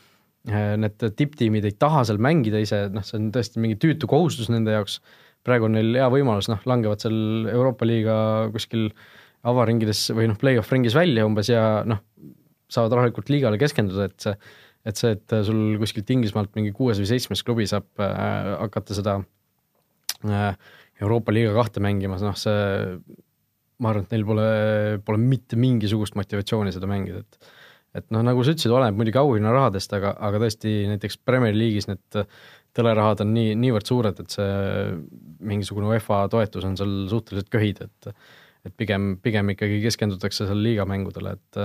B: need tipptiimid ei taha seal mängida ise, noh, see on tõesti mingi tüütu kohustus nende jaoks, praegu on neil hea võimalus, noh, langevad seal Euroopa liiga kuskil avaringides või noh, play-off ringis välja umbes ja noh, saavad rahulikult liigale keskenduda, et see et see, et sul kuskilt Inglismaalt mingi kuues või seitsmes klubi saab äh, hakata seda äh, Euroopa liiga kahte mängimas, noh see, ma arvan, et neil pole, pole mitte mingisugust motivatsiooni seda mängida, et et noh, nagu sa ütlesid, oleneb muidugi auhinnarahadest, aga, aga tõesti näiteks Premier League'is need telerahad on nii, niivõrd suured, et see mingisugune UEFA toetus on seal suhteliselt köhid, et et pigem, pigem ikkagi keskendutakse seal liigamängudele, et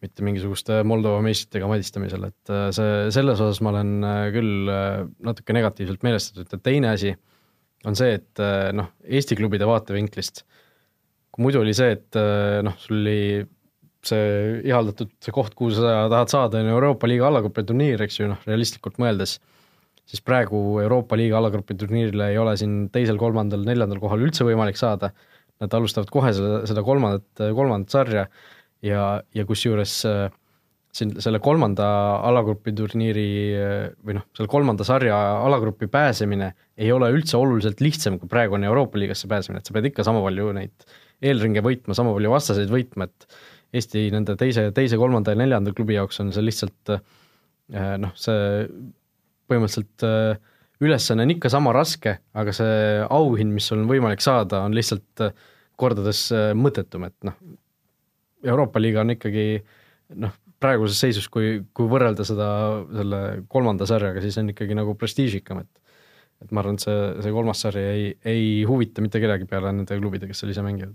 B: mitte mingisuguste Moldova meistritega madistamisel, et äh, see, selles osas ma olen äh, küll äh, natuke negatiivselt meelestatud. Ja teine asi on see, et noh, Eesti klubide vaatevinklist, kui muidu oli see, et noh, sul oli see ihaldatud see koht, kuhu sa tahad saada, on Euroopa liiga alagrupi turniir, eks ju, noh, realistlikult mõeldes, siis praegu Euroopa liiga alagrupi turniirile ei ole siin teisel, kolmandal, neljandal kohal üldse võimalik saada, nad alustavad kohe seda, seda kolmandat, kolmandat sarja. Ja, ja kusjuures äh, siin selle kolmanda alagrupi turniiri äh, või noh, selle kolmanda sarja alagrupi pääsemine ei ole üldse oluliselt lihtsam, kui praegu on Euroopa liigasse pääsemine, et sa pead ikka sama palju neid eelringe võitma, sama palju vastaseid võitma, et Eesti nende teise, teise, kolmanda ja neljanda klubi jaoks on see lihtsalt äh, noh, see põhimõtteliselt ülesanne on ikka sama raske, aga see auhind, mis sul on võimalik saada, on lihtsalt kordades mõttetum, et noh, Euroopa liiga on ikkagi noh, praeguses seisus, kui, kui võrrelda seda selle kolmanda sarjaga, siis on ikkagi nagu prestiižikam, et et ma arvan, et see, see kolmas sari ei, ei huvita mitte kedagi peale nende klubide, kes seal ise mängivad.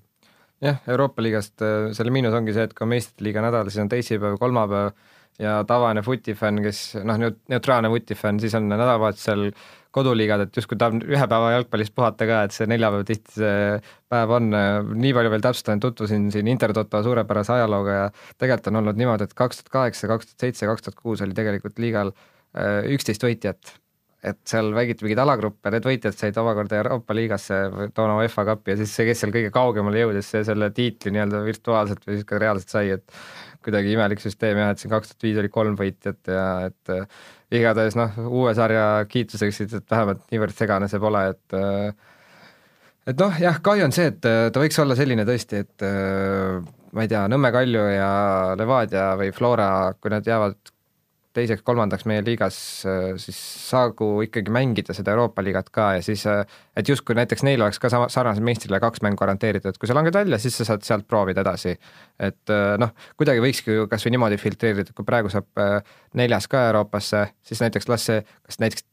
C: Jah, Euroopa liigast äh, selle miinus ongi see, et kui meistrite liiga nädal, siis on teisipäev, kolmapäev ja tavaline fotifänn, kes noh, neutraalne fotifänn, siis on nädalavahetusel koduliigad, et justkui tahab ühe päeva jalgpallist puhata ka, et see neljapäev tihti see päev on, nii palju veel täpsustan, tutvusin siin Intertoto suurepärase ajalooga ja tegelikult on olnud niimoodi, et kaks tuhat kaheksa, kaks tuhat seitse, kaks tuhat kuus oli tegelikult liigal äh, üksteist võitjat, et seal mängiti mingeid alagruppe, need võitjad said omakorda Euroopa liigasse toona UEFA Cupi ja siis see, kes seal kõige kaugemale jõudis, see selle tiitli nii-öelda virtuaalselt või siis ka reaalselt sai, et kuidagi imelik süsteem jah, et siin kaks tuhat viis oli kolm võitjat ja et äh, igatahes noh, uue sarja kiituseks, et vähemalt niivõrd segane see pole, et äh, et noh, jah, kahju on see, et äh, ta võiks olla selline tõesti, et ma ei tea, Nõmme Kalju ja Levadia või Flora, kui nad jäävad teiseks-kolmandaks meie liigas, äh, siis saagu ikkagi mängida seda Euroopa liigat ka ja siis, äh, et justkui näiteks neil oleks ka sama, sarnasel meistrile kaks mängu garanteeritud, kui sa langed välja, siis sa saad sealt proovida edasi. et äh, noh, kuidagi võikski ju kas või niimoodi filtreerida, kui praegu saab neljas ka Euroopasse, siis näiteks las see, kas näiteks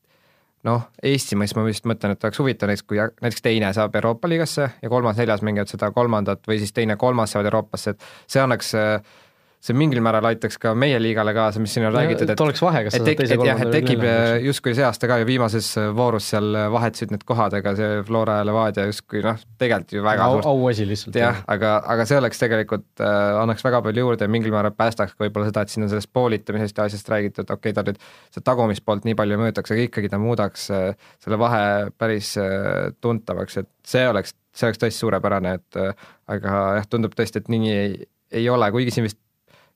C: noh, Eesti mõistes ma vist mõtlen, et oleks huvitav näiteks, kui näiteks teine saab Euroopa liigasse ja kolmas-neljas mängivad seda kolmandat või siis teine-kolmas saavad Euroopasse, et see annaks äh, see mingil määral aitaks ka meie liigale kaasa, mis siin on räägitud,
B: et oleks vahe, kas
C: et tek-, et jah, et tekib justkui see aasta ka ju viimases voorus seal vahetasid need kohad, ega see Flora ja Levadia justkui noh, tegelikult ju väga
B: au, auasi lihtsalt.
C: jah, aga, aga see oleks tegelikult äh,, annaks väga palju juurde ja mingil määral päästaks ka võib-olla seda, et siin on sellest poolitamisest ja asjast räägitud, okei okay,, ta nüüd seda tagumist poolt nii palju ei mõjutaks, aga ikkagi ta muudaks äh, selle vahe päris äh, tuntavaks, et see oleks, see oleks tõesti suurepärane, et äh, aga jah, tundub tõesti, et nii ei, ei ole, kuigi siin vist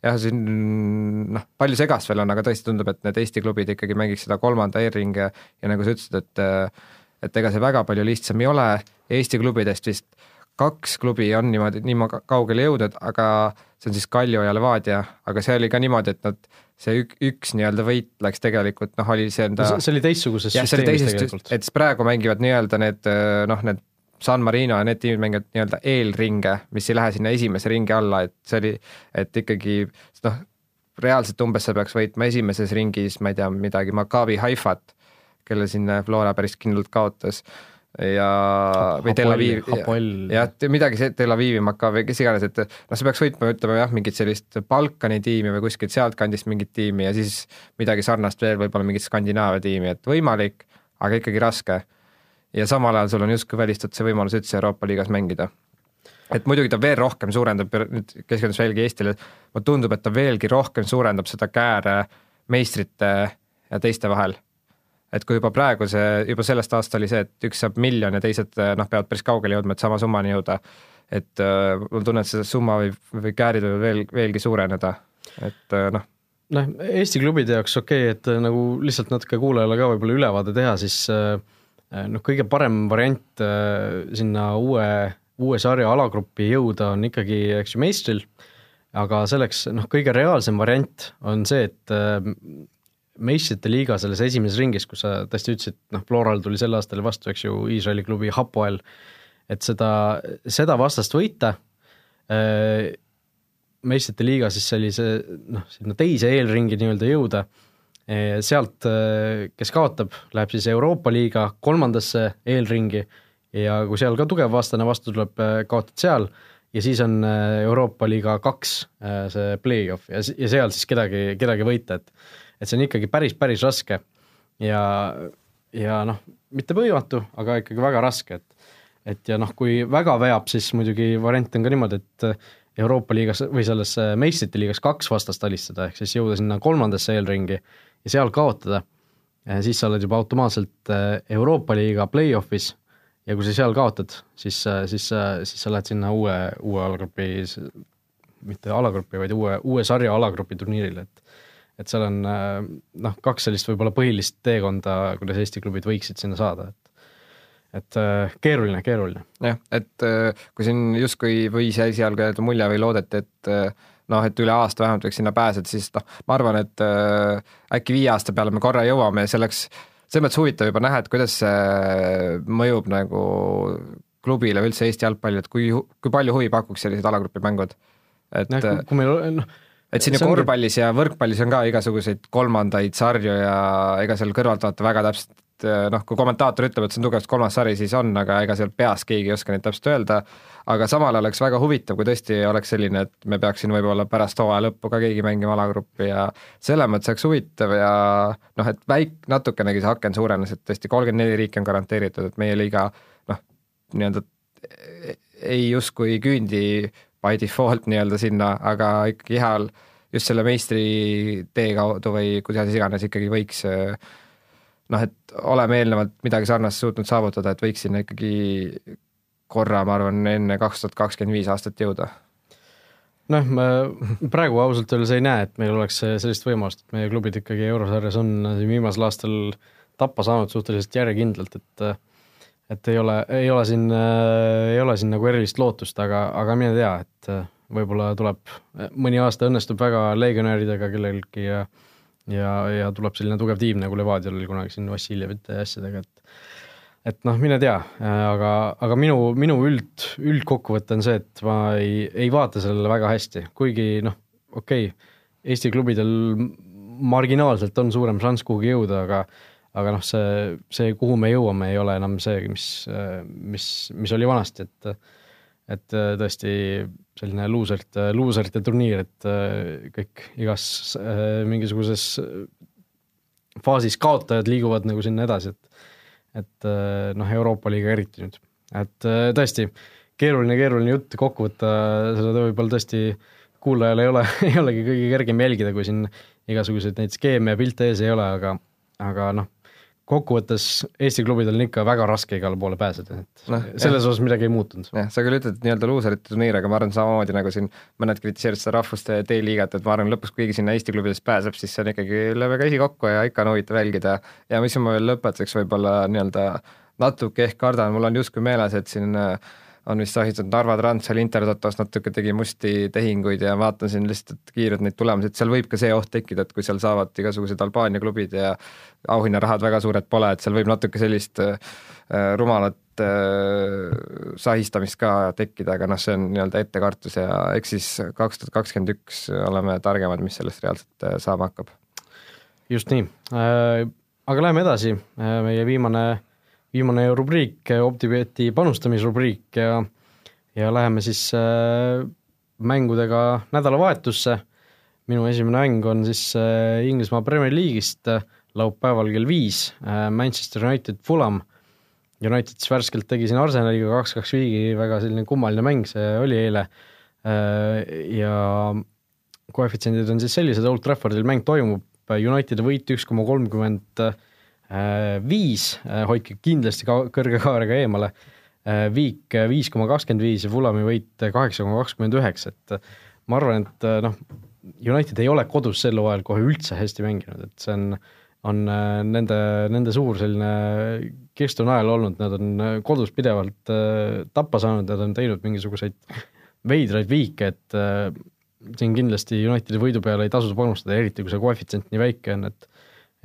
C: jah, siin noh, palju segast veel on, aga tõesti tundub, et need Eesti klubid ikkagi mängiks seda kolmanda e-ringi ja, nagu sa ütlesid, et et ega see väga palju lihtsam ei ole, Eesti klubidest vist kaks klubi on niimoodi, nii kaugele jõudnud, aga see on siis Kalju ja Levadia, aga see oli ka niimoodi, et nad, see ük, üks nii-öelda võit läks tegelikult noh, oli see enda
B: see oli teistsuguses süsteemis tegelikult.
C: et siis praegu mängivad nii-öelda need noh, need San Marino ja need tiimid mängivad nii-öelda eelringe, mis ei lähe sinna esimese ringi alla, et see oli, et ikkagi noh, reaalselt umbes sa peaks võitma esimeses ringis, ma ei tea, midagi Maccabi Haifat, kelle siin Flora päris kindlalt kaotas. Ja või Tel Aviv, jah, midagi see Tel Avivi, Maccabi, kes iganes, et noh, sa peaks võitma, ütleme jah, mingit sellist Balkani tiimi või kuskilt sealtkandist mingit tiimi ja siis midagi sarnast veel, võib-olla mingit Skandinaavia tiimi, et võimalik, aga ikkagi raske ja samal ajal sul on justkui välistatud see võimalus üldse Euroopa liigas mängida. et muidugi ta veel rohkem suurendab, nüüd keskendus veelgi Eestile, mulle tundub, et ta veelgi rohkem suurendab seda kääre meistrite ja teiste vahel. et kui juba praegu see, juba sellest aastast oli see, et üks saab miljon ja teised noh, peavad päris kaugele jõudma, et sama summani jõuda, et äh, mul tunne, et see summa võib, või käärid võivad veel, veelgi suureneda, et äh, noh
B: noh, Eesti klubide jaoks okei okay,, et äh, nagu lihtsalt natuke kuulajale ka võib-olla ülevaade teha, siis äh, noh, kõige parem variant sinna uue, uue sarja alagruppi jõuda on ikkagi, eks ju, meistril, aga selleks noh, kõige reaalsem variant on see, et meistrite liiga selles esimeses ringis, kus sa tõesti ütlesid, noh, Floral tuli sel aastal vastu, eks ju, Iisraeli klubi Hapoel, et seda, seda vastast võita meistrite liiga siis sellise noh, sinna teise eelringi nii-öelda jõuda, sealt, kes kaotab, läheb siis Euroopa liiga kolmandasse eelringi ja kui seal ka tugev vastane vastu tuleb, kaotad seal ja siis on Euroopa liiga kaks see play-off ja, ja seal siis kedagi, kedagi võita, et et see on ikkagi päris, päris raske. Ja, ja noh, mitte võimatu, aga ikkagi väga raske, et et ja noh, kui väga veab, siis muidugi variant on ka niimoodi, et Euroopa liigas või selles meistrite liigas kaks vastast alistada, ehk siis jõuda sinna kolmandasse eelringi ja seal kaotada, siis sa oled juba automaatselt äh, Euroopa liiga play-off'is ja kui sa seal kaotad, siis, äh, siis, siis sa lähed sinna uue, uue alagrupi, mitte alagrupi, vaid uue, uue sarja alagrupi turniirile, et et seal on noh, kaks sellist võib-olla põhilist teekonda, kuidas Eesti klubid võiksid sinna saada, et et keeruline, keeruline.
C: jah, et kui siin justkui võis esialgu jääda mulje või loodeti, et noh, et üle aasta vähemalt võiks sinna pääseda, siis noh, ma arvan, et äkki viie aasta peale me korra jõuame ja see oleks selles mõttes huvitav juba näha, et kuidas see mõjub nagu klubile või üldse Eesti jalgpalli, et kui, kui palju huvi pakuks sellised alagrupi mängud, et
B: noh, kui meil noh,
C: et siin korvpallis ja võrkpallis on ka igasuguseid kolmandaid sarju ja ega seal kõrvalt vaata väga täpselt noh, kui kommentaator ütleb, et see on tugevalt kolmas sari, siis on, aga ega seal peas keegi ei oska neid täpselt öelda, aga samal oleks väga huvitav, kui tõesti oleks selline, et me peaks siin võib-olla pärast hooaja lõppu ka keegi mängima alagruppi ja selles mõttes oleks huvitav ja noh, et väik-, natukenegi see aken suurenes, et tõesti kolmkümmend neli riiki on garanteeritud, et meie liiga noh, nii-öelda ei justkui küündi by default nii-öelda sinna, aga ikkagi heal just selle meistri tee kaudu või kuidas iganes ikkagi võiks äh, noh, et oleme eelnevalt midagi sarnast suutnud saavutada, et võiks sinna ikkagi korra, ma arvan, enne kaks tuhat kakskümmend viis aastat jõuda.
B: noh, ma praegu ausalt öeldes ei näe, et meil oleks sellist võimalust, et meie klubid ikkagi eurosarjas on siin viimasel aastal tappa saanud suhteliselt järjekindlalt, et et ei ole, ei ole siin, ei ole siin nagu erilist lootust, aga, aga mine tea, et võib-olla tuleb, mõni aasta õnnestub väga legionäridega kellelgi ja ja, ja tuleb selline tugev tiim, nagu Levadial oli kunagi siin Vassiljevite ja asjadega, et et noh, mine tea, aga, aga minu, minu üld, üldkokkuvõte on see, et ma ei, ei vaata sellele väga hästi, kuigi noh, okei okay,, Eesti klubidel marginaalselt on suurem šanss kuhugi jõuda, aga aga noh, see, see, kuhu me jõuame, ei ole enam see, mis, mis, mis oli vanasti, et et tõesti selline luuserite, luuserite turniir, et äh, kõik igas äh, mingisuguses äh, faasis kaotajad liiguvad nagu sinna edasi, et et noh, Euroopa liiga eriti nüüd, et tõesti keeruline, keeruline jutt kokku võtta, seda võib-olla tõesti kuulajal ei ole, ei olegi kõige kergem jälgida, kui siin igasuguseid neid skeeme ja pilte ees ei ole, aga aga noh, kokkuvõttes Eesti klubidel on ikka väga raske igale poole pääseda, et no, selles jah. osas midagi ei muutunud.
C: jah, sa küll ütled nii-öelda luuserite turniir, aga ma arvan samamoodi nagu siin mõned kritiseerivad seda rahvuste D-liigat, et ma arvan, lõpuks kui keegi sinna Eesti klubidest pääseb, siis see on ikkagi, lööme käsi kokku ja ikka on huvitav jälgida. ja mis ma veel lõpetuseks võib-olla nii-öelda natuke ehk kardan, mul on justkui meeles, et siin äh, on vist sahitud Narva Trans seal Intertotos natuke tegi musti tehinguid ja vaatan siin lihtsalt kiirelt neid tulemusi, et seal võib ka see oht tekkida, et kui seal saavad igasugused Albaania klubid ja auhinnarahad väga suured pole, et seal võib natuke sellist äh, rumalat äh, sahistamist ka tekkida, aga noh, see on nii-öelda ettekartus ja eks siis kaks tuhat kakskümmend üks oleme targemad, mis sellest reaalselt äh, saama hakkab.
B: just nii aga läheme edasi meie viimane viimane rubriik, Optibeti panustamisrubriik ja ja läheme siis äh, mängudega nädalavahetusse. minu esimene mäng on siis äh, Inglismaa Premier League'ist äh, laupäeval kell viis Manchester United Fulham United siis värskelt tegi siin Arsenaliga kaks-kaks viigi, väga selline kummaline mäng see oli eile ja koefitsiendid on siis sellised, Old Traffordil mäng toimub, Unitedi võit üks koma kolmkümmend viis, hoidke kindlasti ka kõrge kaarega eemale, Viik viis koma kakskümmend viis ja Fulami võit kaheksa koma kakskümmend üheksa, et ma arvan, et noh, United ei ole kodus sel hooajal kohe üldse hästi mänginud, et see on, on äh, nende, nende suur selline kirstu najal olnud, nad on äh, kodus pidevalt äh, tappa saanud, nad on teinud mingisuguseid veidraid viike, et äh, siin kindlasti Unitedi võidu peale ei tasu panustada, eriti kui see koefitsient nii väike on, et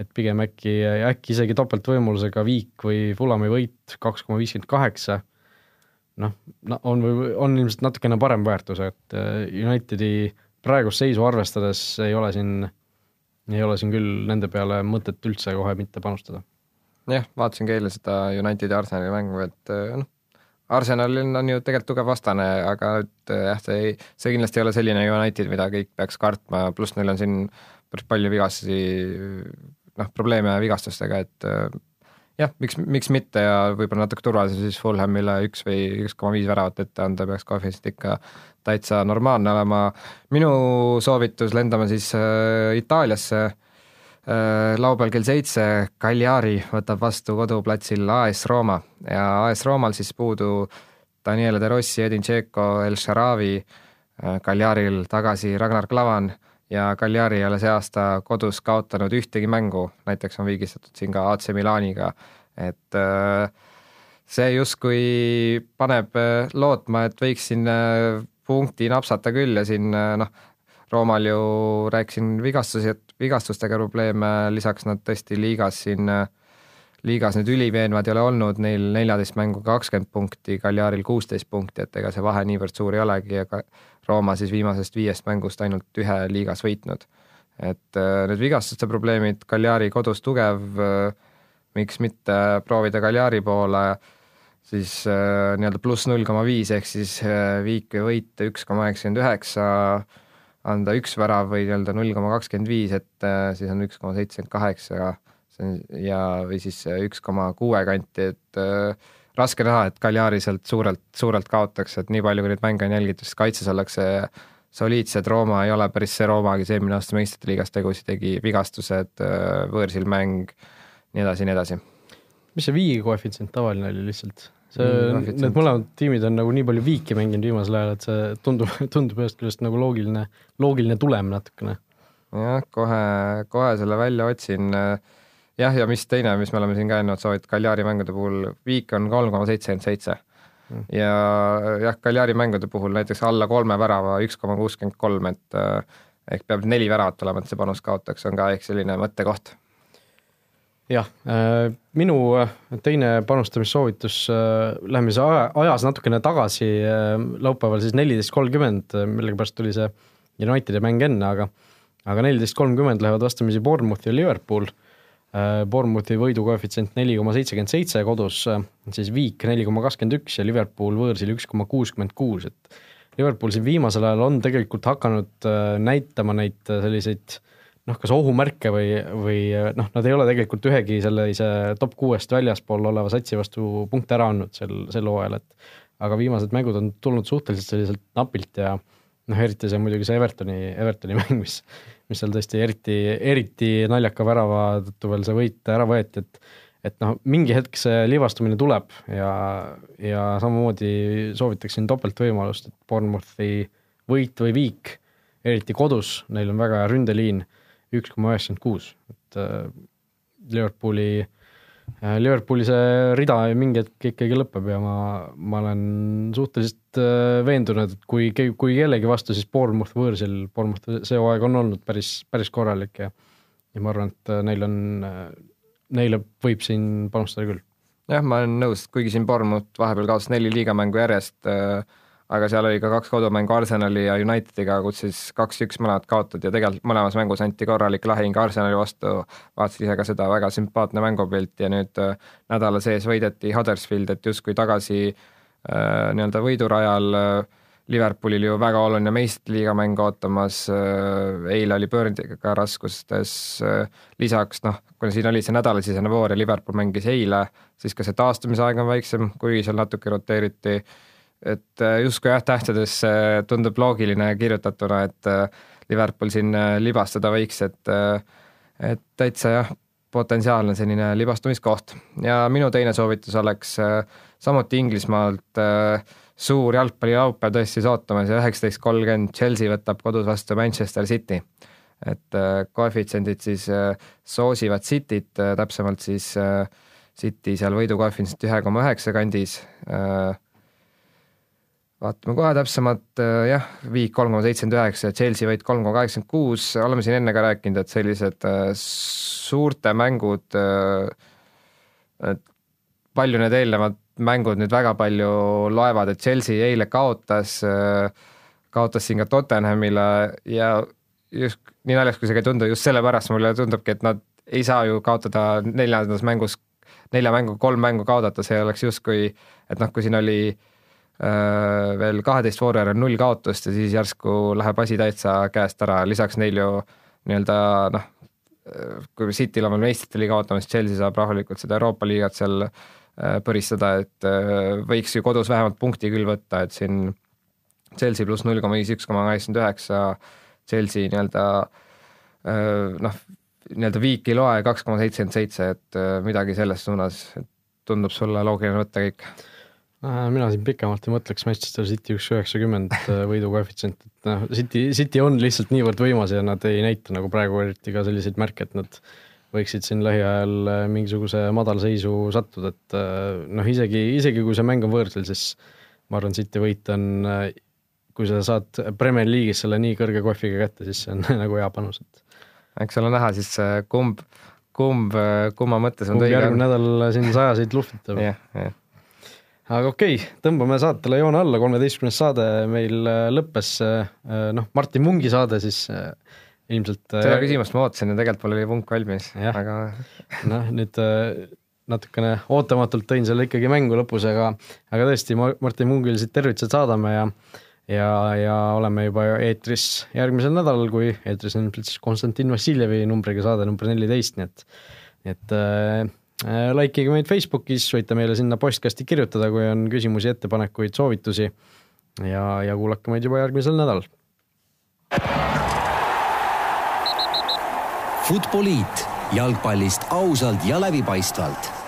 B: et pigem äkki, äkki isegi topeltvõimalusega viik või Fulami võit kaks koma viiskümmend kaheksa, noh, on, on ilmselt natukene parem väärtus, et Unitedi praegust seisu arvestades ei ole siin, ei ole siin küll nende peale mõtet üldse kohe mitte panustada.
C: jah, vaatasingi eile seda Unitedi Arsenali mängu, et eh, noh, Arsenalil on ju tegelikult tugev vastane, aga et eh, jah, see ei, see kindlasti ei ole selline United, mida kõik peaks kartma, pluss neil on siin päris palju vigastusi, noh, probleeme vigastustega, et eh, jah, miks, miks mitte ja võib-olla natuke turvalisem siis Fulhamile üks või üks koma viis väravat ette anda, peaks koefitsient ikka täitsa normaalne olema. minu soovitus, lendame siis äh, Itaaliasse äh,. laupäeval kell seitse Cagliari võtab vastu koduplatsil AS Rooma ja AS Roomal siis puudu Daniele De Rossi, Edin Dzeko, El Sharawi äh,, Cagliaril tagasi Ragnar Klavan ja Cagliari ei ole see aasta kodus kaotanud ühtegi mängu, näiteks on viigistatud siin ka AC Milaniga, et äh, see justkui paneb äh, lootma, et võiks siin äh, punkti napsata küll ja siin noh, Roomal ju rääkisin vigastusi, vigastustega probleeme, lisaks nad tõesti liigas siin, liigas nüüd üliveenvad ei ole olnud, neil neljateist mängu kakskümmend punkti, Cagliaril kuusteist punkti, et ega see vahe niivõrd suur ei olegi, aga Rooma siis viimasest viiest mängust ainult ühe liigas võitnud. et äh, need vigastuste probleemid, Cagliari kodus tugev, äh, miks mitte proovida Cagliari poole, siis äh, nii-öelda pluss null koma viis ehk siis viik või võit üks koma üheksakümmend üheksa, anda üks värav või nii-öelda null koma kakskümmend viis, et siis on üks koma seitsekümmend kaheksa, see on ja, või siis üks koma kuue kanti, et raske näha, et Cagliari sealt suurelt, suurelt kaotaks, et nii palju, kui neid mänge on jälgitud, siis kaitses ollakse soliidsed, Rooma ei ole päris see Rooma, kes eelmine aasta meistrite liigas tegusid tegi, vigastused, võõrsil mäng, nii edasi, nii edasi.
B: mis see viigi koefitsient tavaline oli lihtsalt? see mm,, need mõlemad tiimid on nagu nii palju viiki mänginud viimasel ajal, et see tundub, tundub ühest küljest nagu loogiline, loogiline tulem natukene.
C: jah, kohe, kohe selle välja otsin jah, ja mis teine, mis me oleme siin ka enne soovitud Kaljari mängude puhul, viik on kolm koma seitsekümmend seitse. Mm. ja jah, Kaljari mängude puhul näiteks alla kolme värava üks koma kuuskümmend kolm, et eh, ehk peab neli väravat olema, et see panus kaotaks, on ka ehk selline mõttekoht.
B: jah, eh, minu eh, teine panustamissoovitus, läheme siis aja, ajas natukene tagasi, laupäeval siis neliteist kolmkümmend, millegipärast tuli see Unitedi mäng enne, aga aga neliteist kolmkümmend lähevad vastamisi Bournemouth ja Liverpool Äh, Bournemouthi võidukoefitsient neli koma seitsekümmend seitse kodus, äh, siis Viik neli koma kakskümmend üks ja Liverpool võõrsil üks koma kuuskümmend kuus, et Liverpool siin viimasel ajal on tegelikult hakanud äh, näitama neid selliseid noh, kas ohumärke või, või noh, nad ei ole tegelikult ühegi sellise top kuuest väljaspool oleva satsi vastu punkte ära andnud sel, sel hooajal, et aga viimased mängud on tulnud suhteliselt selliselt napilt ja noh, eriti see muidugi see Evertoni, Evertoni mäng, mis mis seal tõesti eriti, eriti naljaka värava tõttu veel see võit ära võeti, et et noh, mingi hetk see libastumine tuleb ja, ja samamoodi soovitaksin topeltvõimalust, et Bournemouthi võit või viik, eriti kodus, neil on väga hea ründeliin, üks koma üheksakümmend kuus, et äh, Liverpooli äh, Liverpooli see rida mingi hetk ikkagi lõpeb ja ma, ma olen suhteliselt äh, veendunud, et kui, kui kellegi vastu, siis Bournemouth võõrsil, Bournemouth see hooaeg on olnud päris, päris korralik ja ja ma arvan, et äh, neil on, neile võib siin panustada küll.
C: jah, ma olen nõus, kuigi siin Bournemouth vahepeal kaotas neli liigamängu järjest äh, aga seal oli ka kaks kodumängu Arsenali ja Unitediga, kus siis kaks-üks mõlemad kaotati ja tegelikult mõlemas mängus anti korralik lahing Arsenali vastu, vaatasin ise ka seda, väga sümpaatne mängupilt ja nüüd äh, nädala sees võideti Huddersfield, et justkui tagasi äh, nii-öelda võidurajal äh, Liverpoolil ju väga oluline meistrite liiga mäng ootamas, eile oli Burnley'ga raskustes, lisaks noh, kuna siin oli see nädalasisene voor ja Liverpool mängis eile, siis ka see taastumisaeg on väiksem, kuigi seal natuke roteeriti, et justkui jah, tähtedesse tundub loogiline kirjutatuna, et Liverpool siin libastada võiks, et et täitsa jah, potentsiaalne selline libastumiskoht. Ja minu teine soovitus oleks samuti Inglismaalt äh, suur jalgpallilaupäev tõesti ootamas ja üheksateist kolmkümmend Chelsea võtab kodus vastu Manchester City. et äh, koefitsiendid siis äh, soosivad Cityt, täpsemalt siis City seal võidukoefitsient ühe koma üheksa kandis, vaatame kohe täpsemalt, jah, viik kolm koma seitsekümmend üheksa ja Chelsea võit kolm koma kaheksakümmend kuus, oleme siin enne ka rääkinud, et sellised suurte mängud, et palju need eelnevad mängud nüüd väga palju loevad, et Chelsea eile kaotas, kaotas siin ka Tottenhamile ja just nii naljakas, kui see ka ei tundu, just sellepärast mulle tundubki, et nad ei saa ju kaotada neljandas mängus, nelja mängu, kolm mängu kaotada, see oleks justkui, et noh, kui siin oli äh, veel kaheteist vooru järel null kaotust ja siis järsku läheb asi täitsa käest ära, lisaks neil ju nii-öelda noh, kui Cityl on veel meistrite liiga ootamas, Chelsea saab rahulikult seda Euroopa liigat seal äh, Äh, põristada, et äh, võiks ju kodus vähemalt punkti küll võtta, et siin Chelsea pluss null koma viis, üks koma kaheksakümmend üheksa, Chelsea nii-öelda äh, noh, nii-öelda viik ei loe kaks koma seitsekümmend seitse, et midagi selles suunas, tundub sulle loogiline võtta kõik?
B: mina siin pikemalt ei mõtleks, Manchester City üks üheksakümmend võidu koefitsient, et noh, City, City on lihtsalt niivõrd võimas ja nad ei näita nagu praegu eriti ka selliseid märke, et nad võiksid siin lähiajal äh, mingisuguse madalseisu sattuda, et äh, noh, isegi, isegi kui see mäng on võõrsil, siis ma arvan, City võit on, äh, kui sa saad Premier League'is selle nii kõrge kohviga kätte, siis see on nagu hea panus, et
C: eks ole näha siis kumb, kumb, kumma mõttes on
B: kumb järgmine nädal siin sajaseid luhvitab
C: yeah,. Yeah.
B: aga okei okay,, tõmbame saatele joone alla, kolmeteistkümnes saade meil lõppes, noh, Martin Mungi saade siis ilmselt
C: seda äh, küsimust ma ootasin ja tegelikult mul oli vunk valmis, aga
B: noh, nüüd äh, natukene ootamatult tõin selle ikkagi mängu lõpus, aga aga tõesti, Martin Mungil siit tervitused saadame ja ja, ja oleme juba eetris järgmisel nädalal, kui eetris on ilmselt siis Konstantin Vassiljevi numbriga saade number neliteist, nii et et äh, äh likeige meid Facebookis, võite meile sinna postkasti kirjutada, kui on küsimusi, ettepanekuid, soovitusi ja, ja kuulake meid juba järgmisel nädalal
A: Futboliit. Jalgpallist ausalt ja läbipaistvalt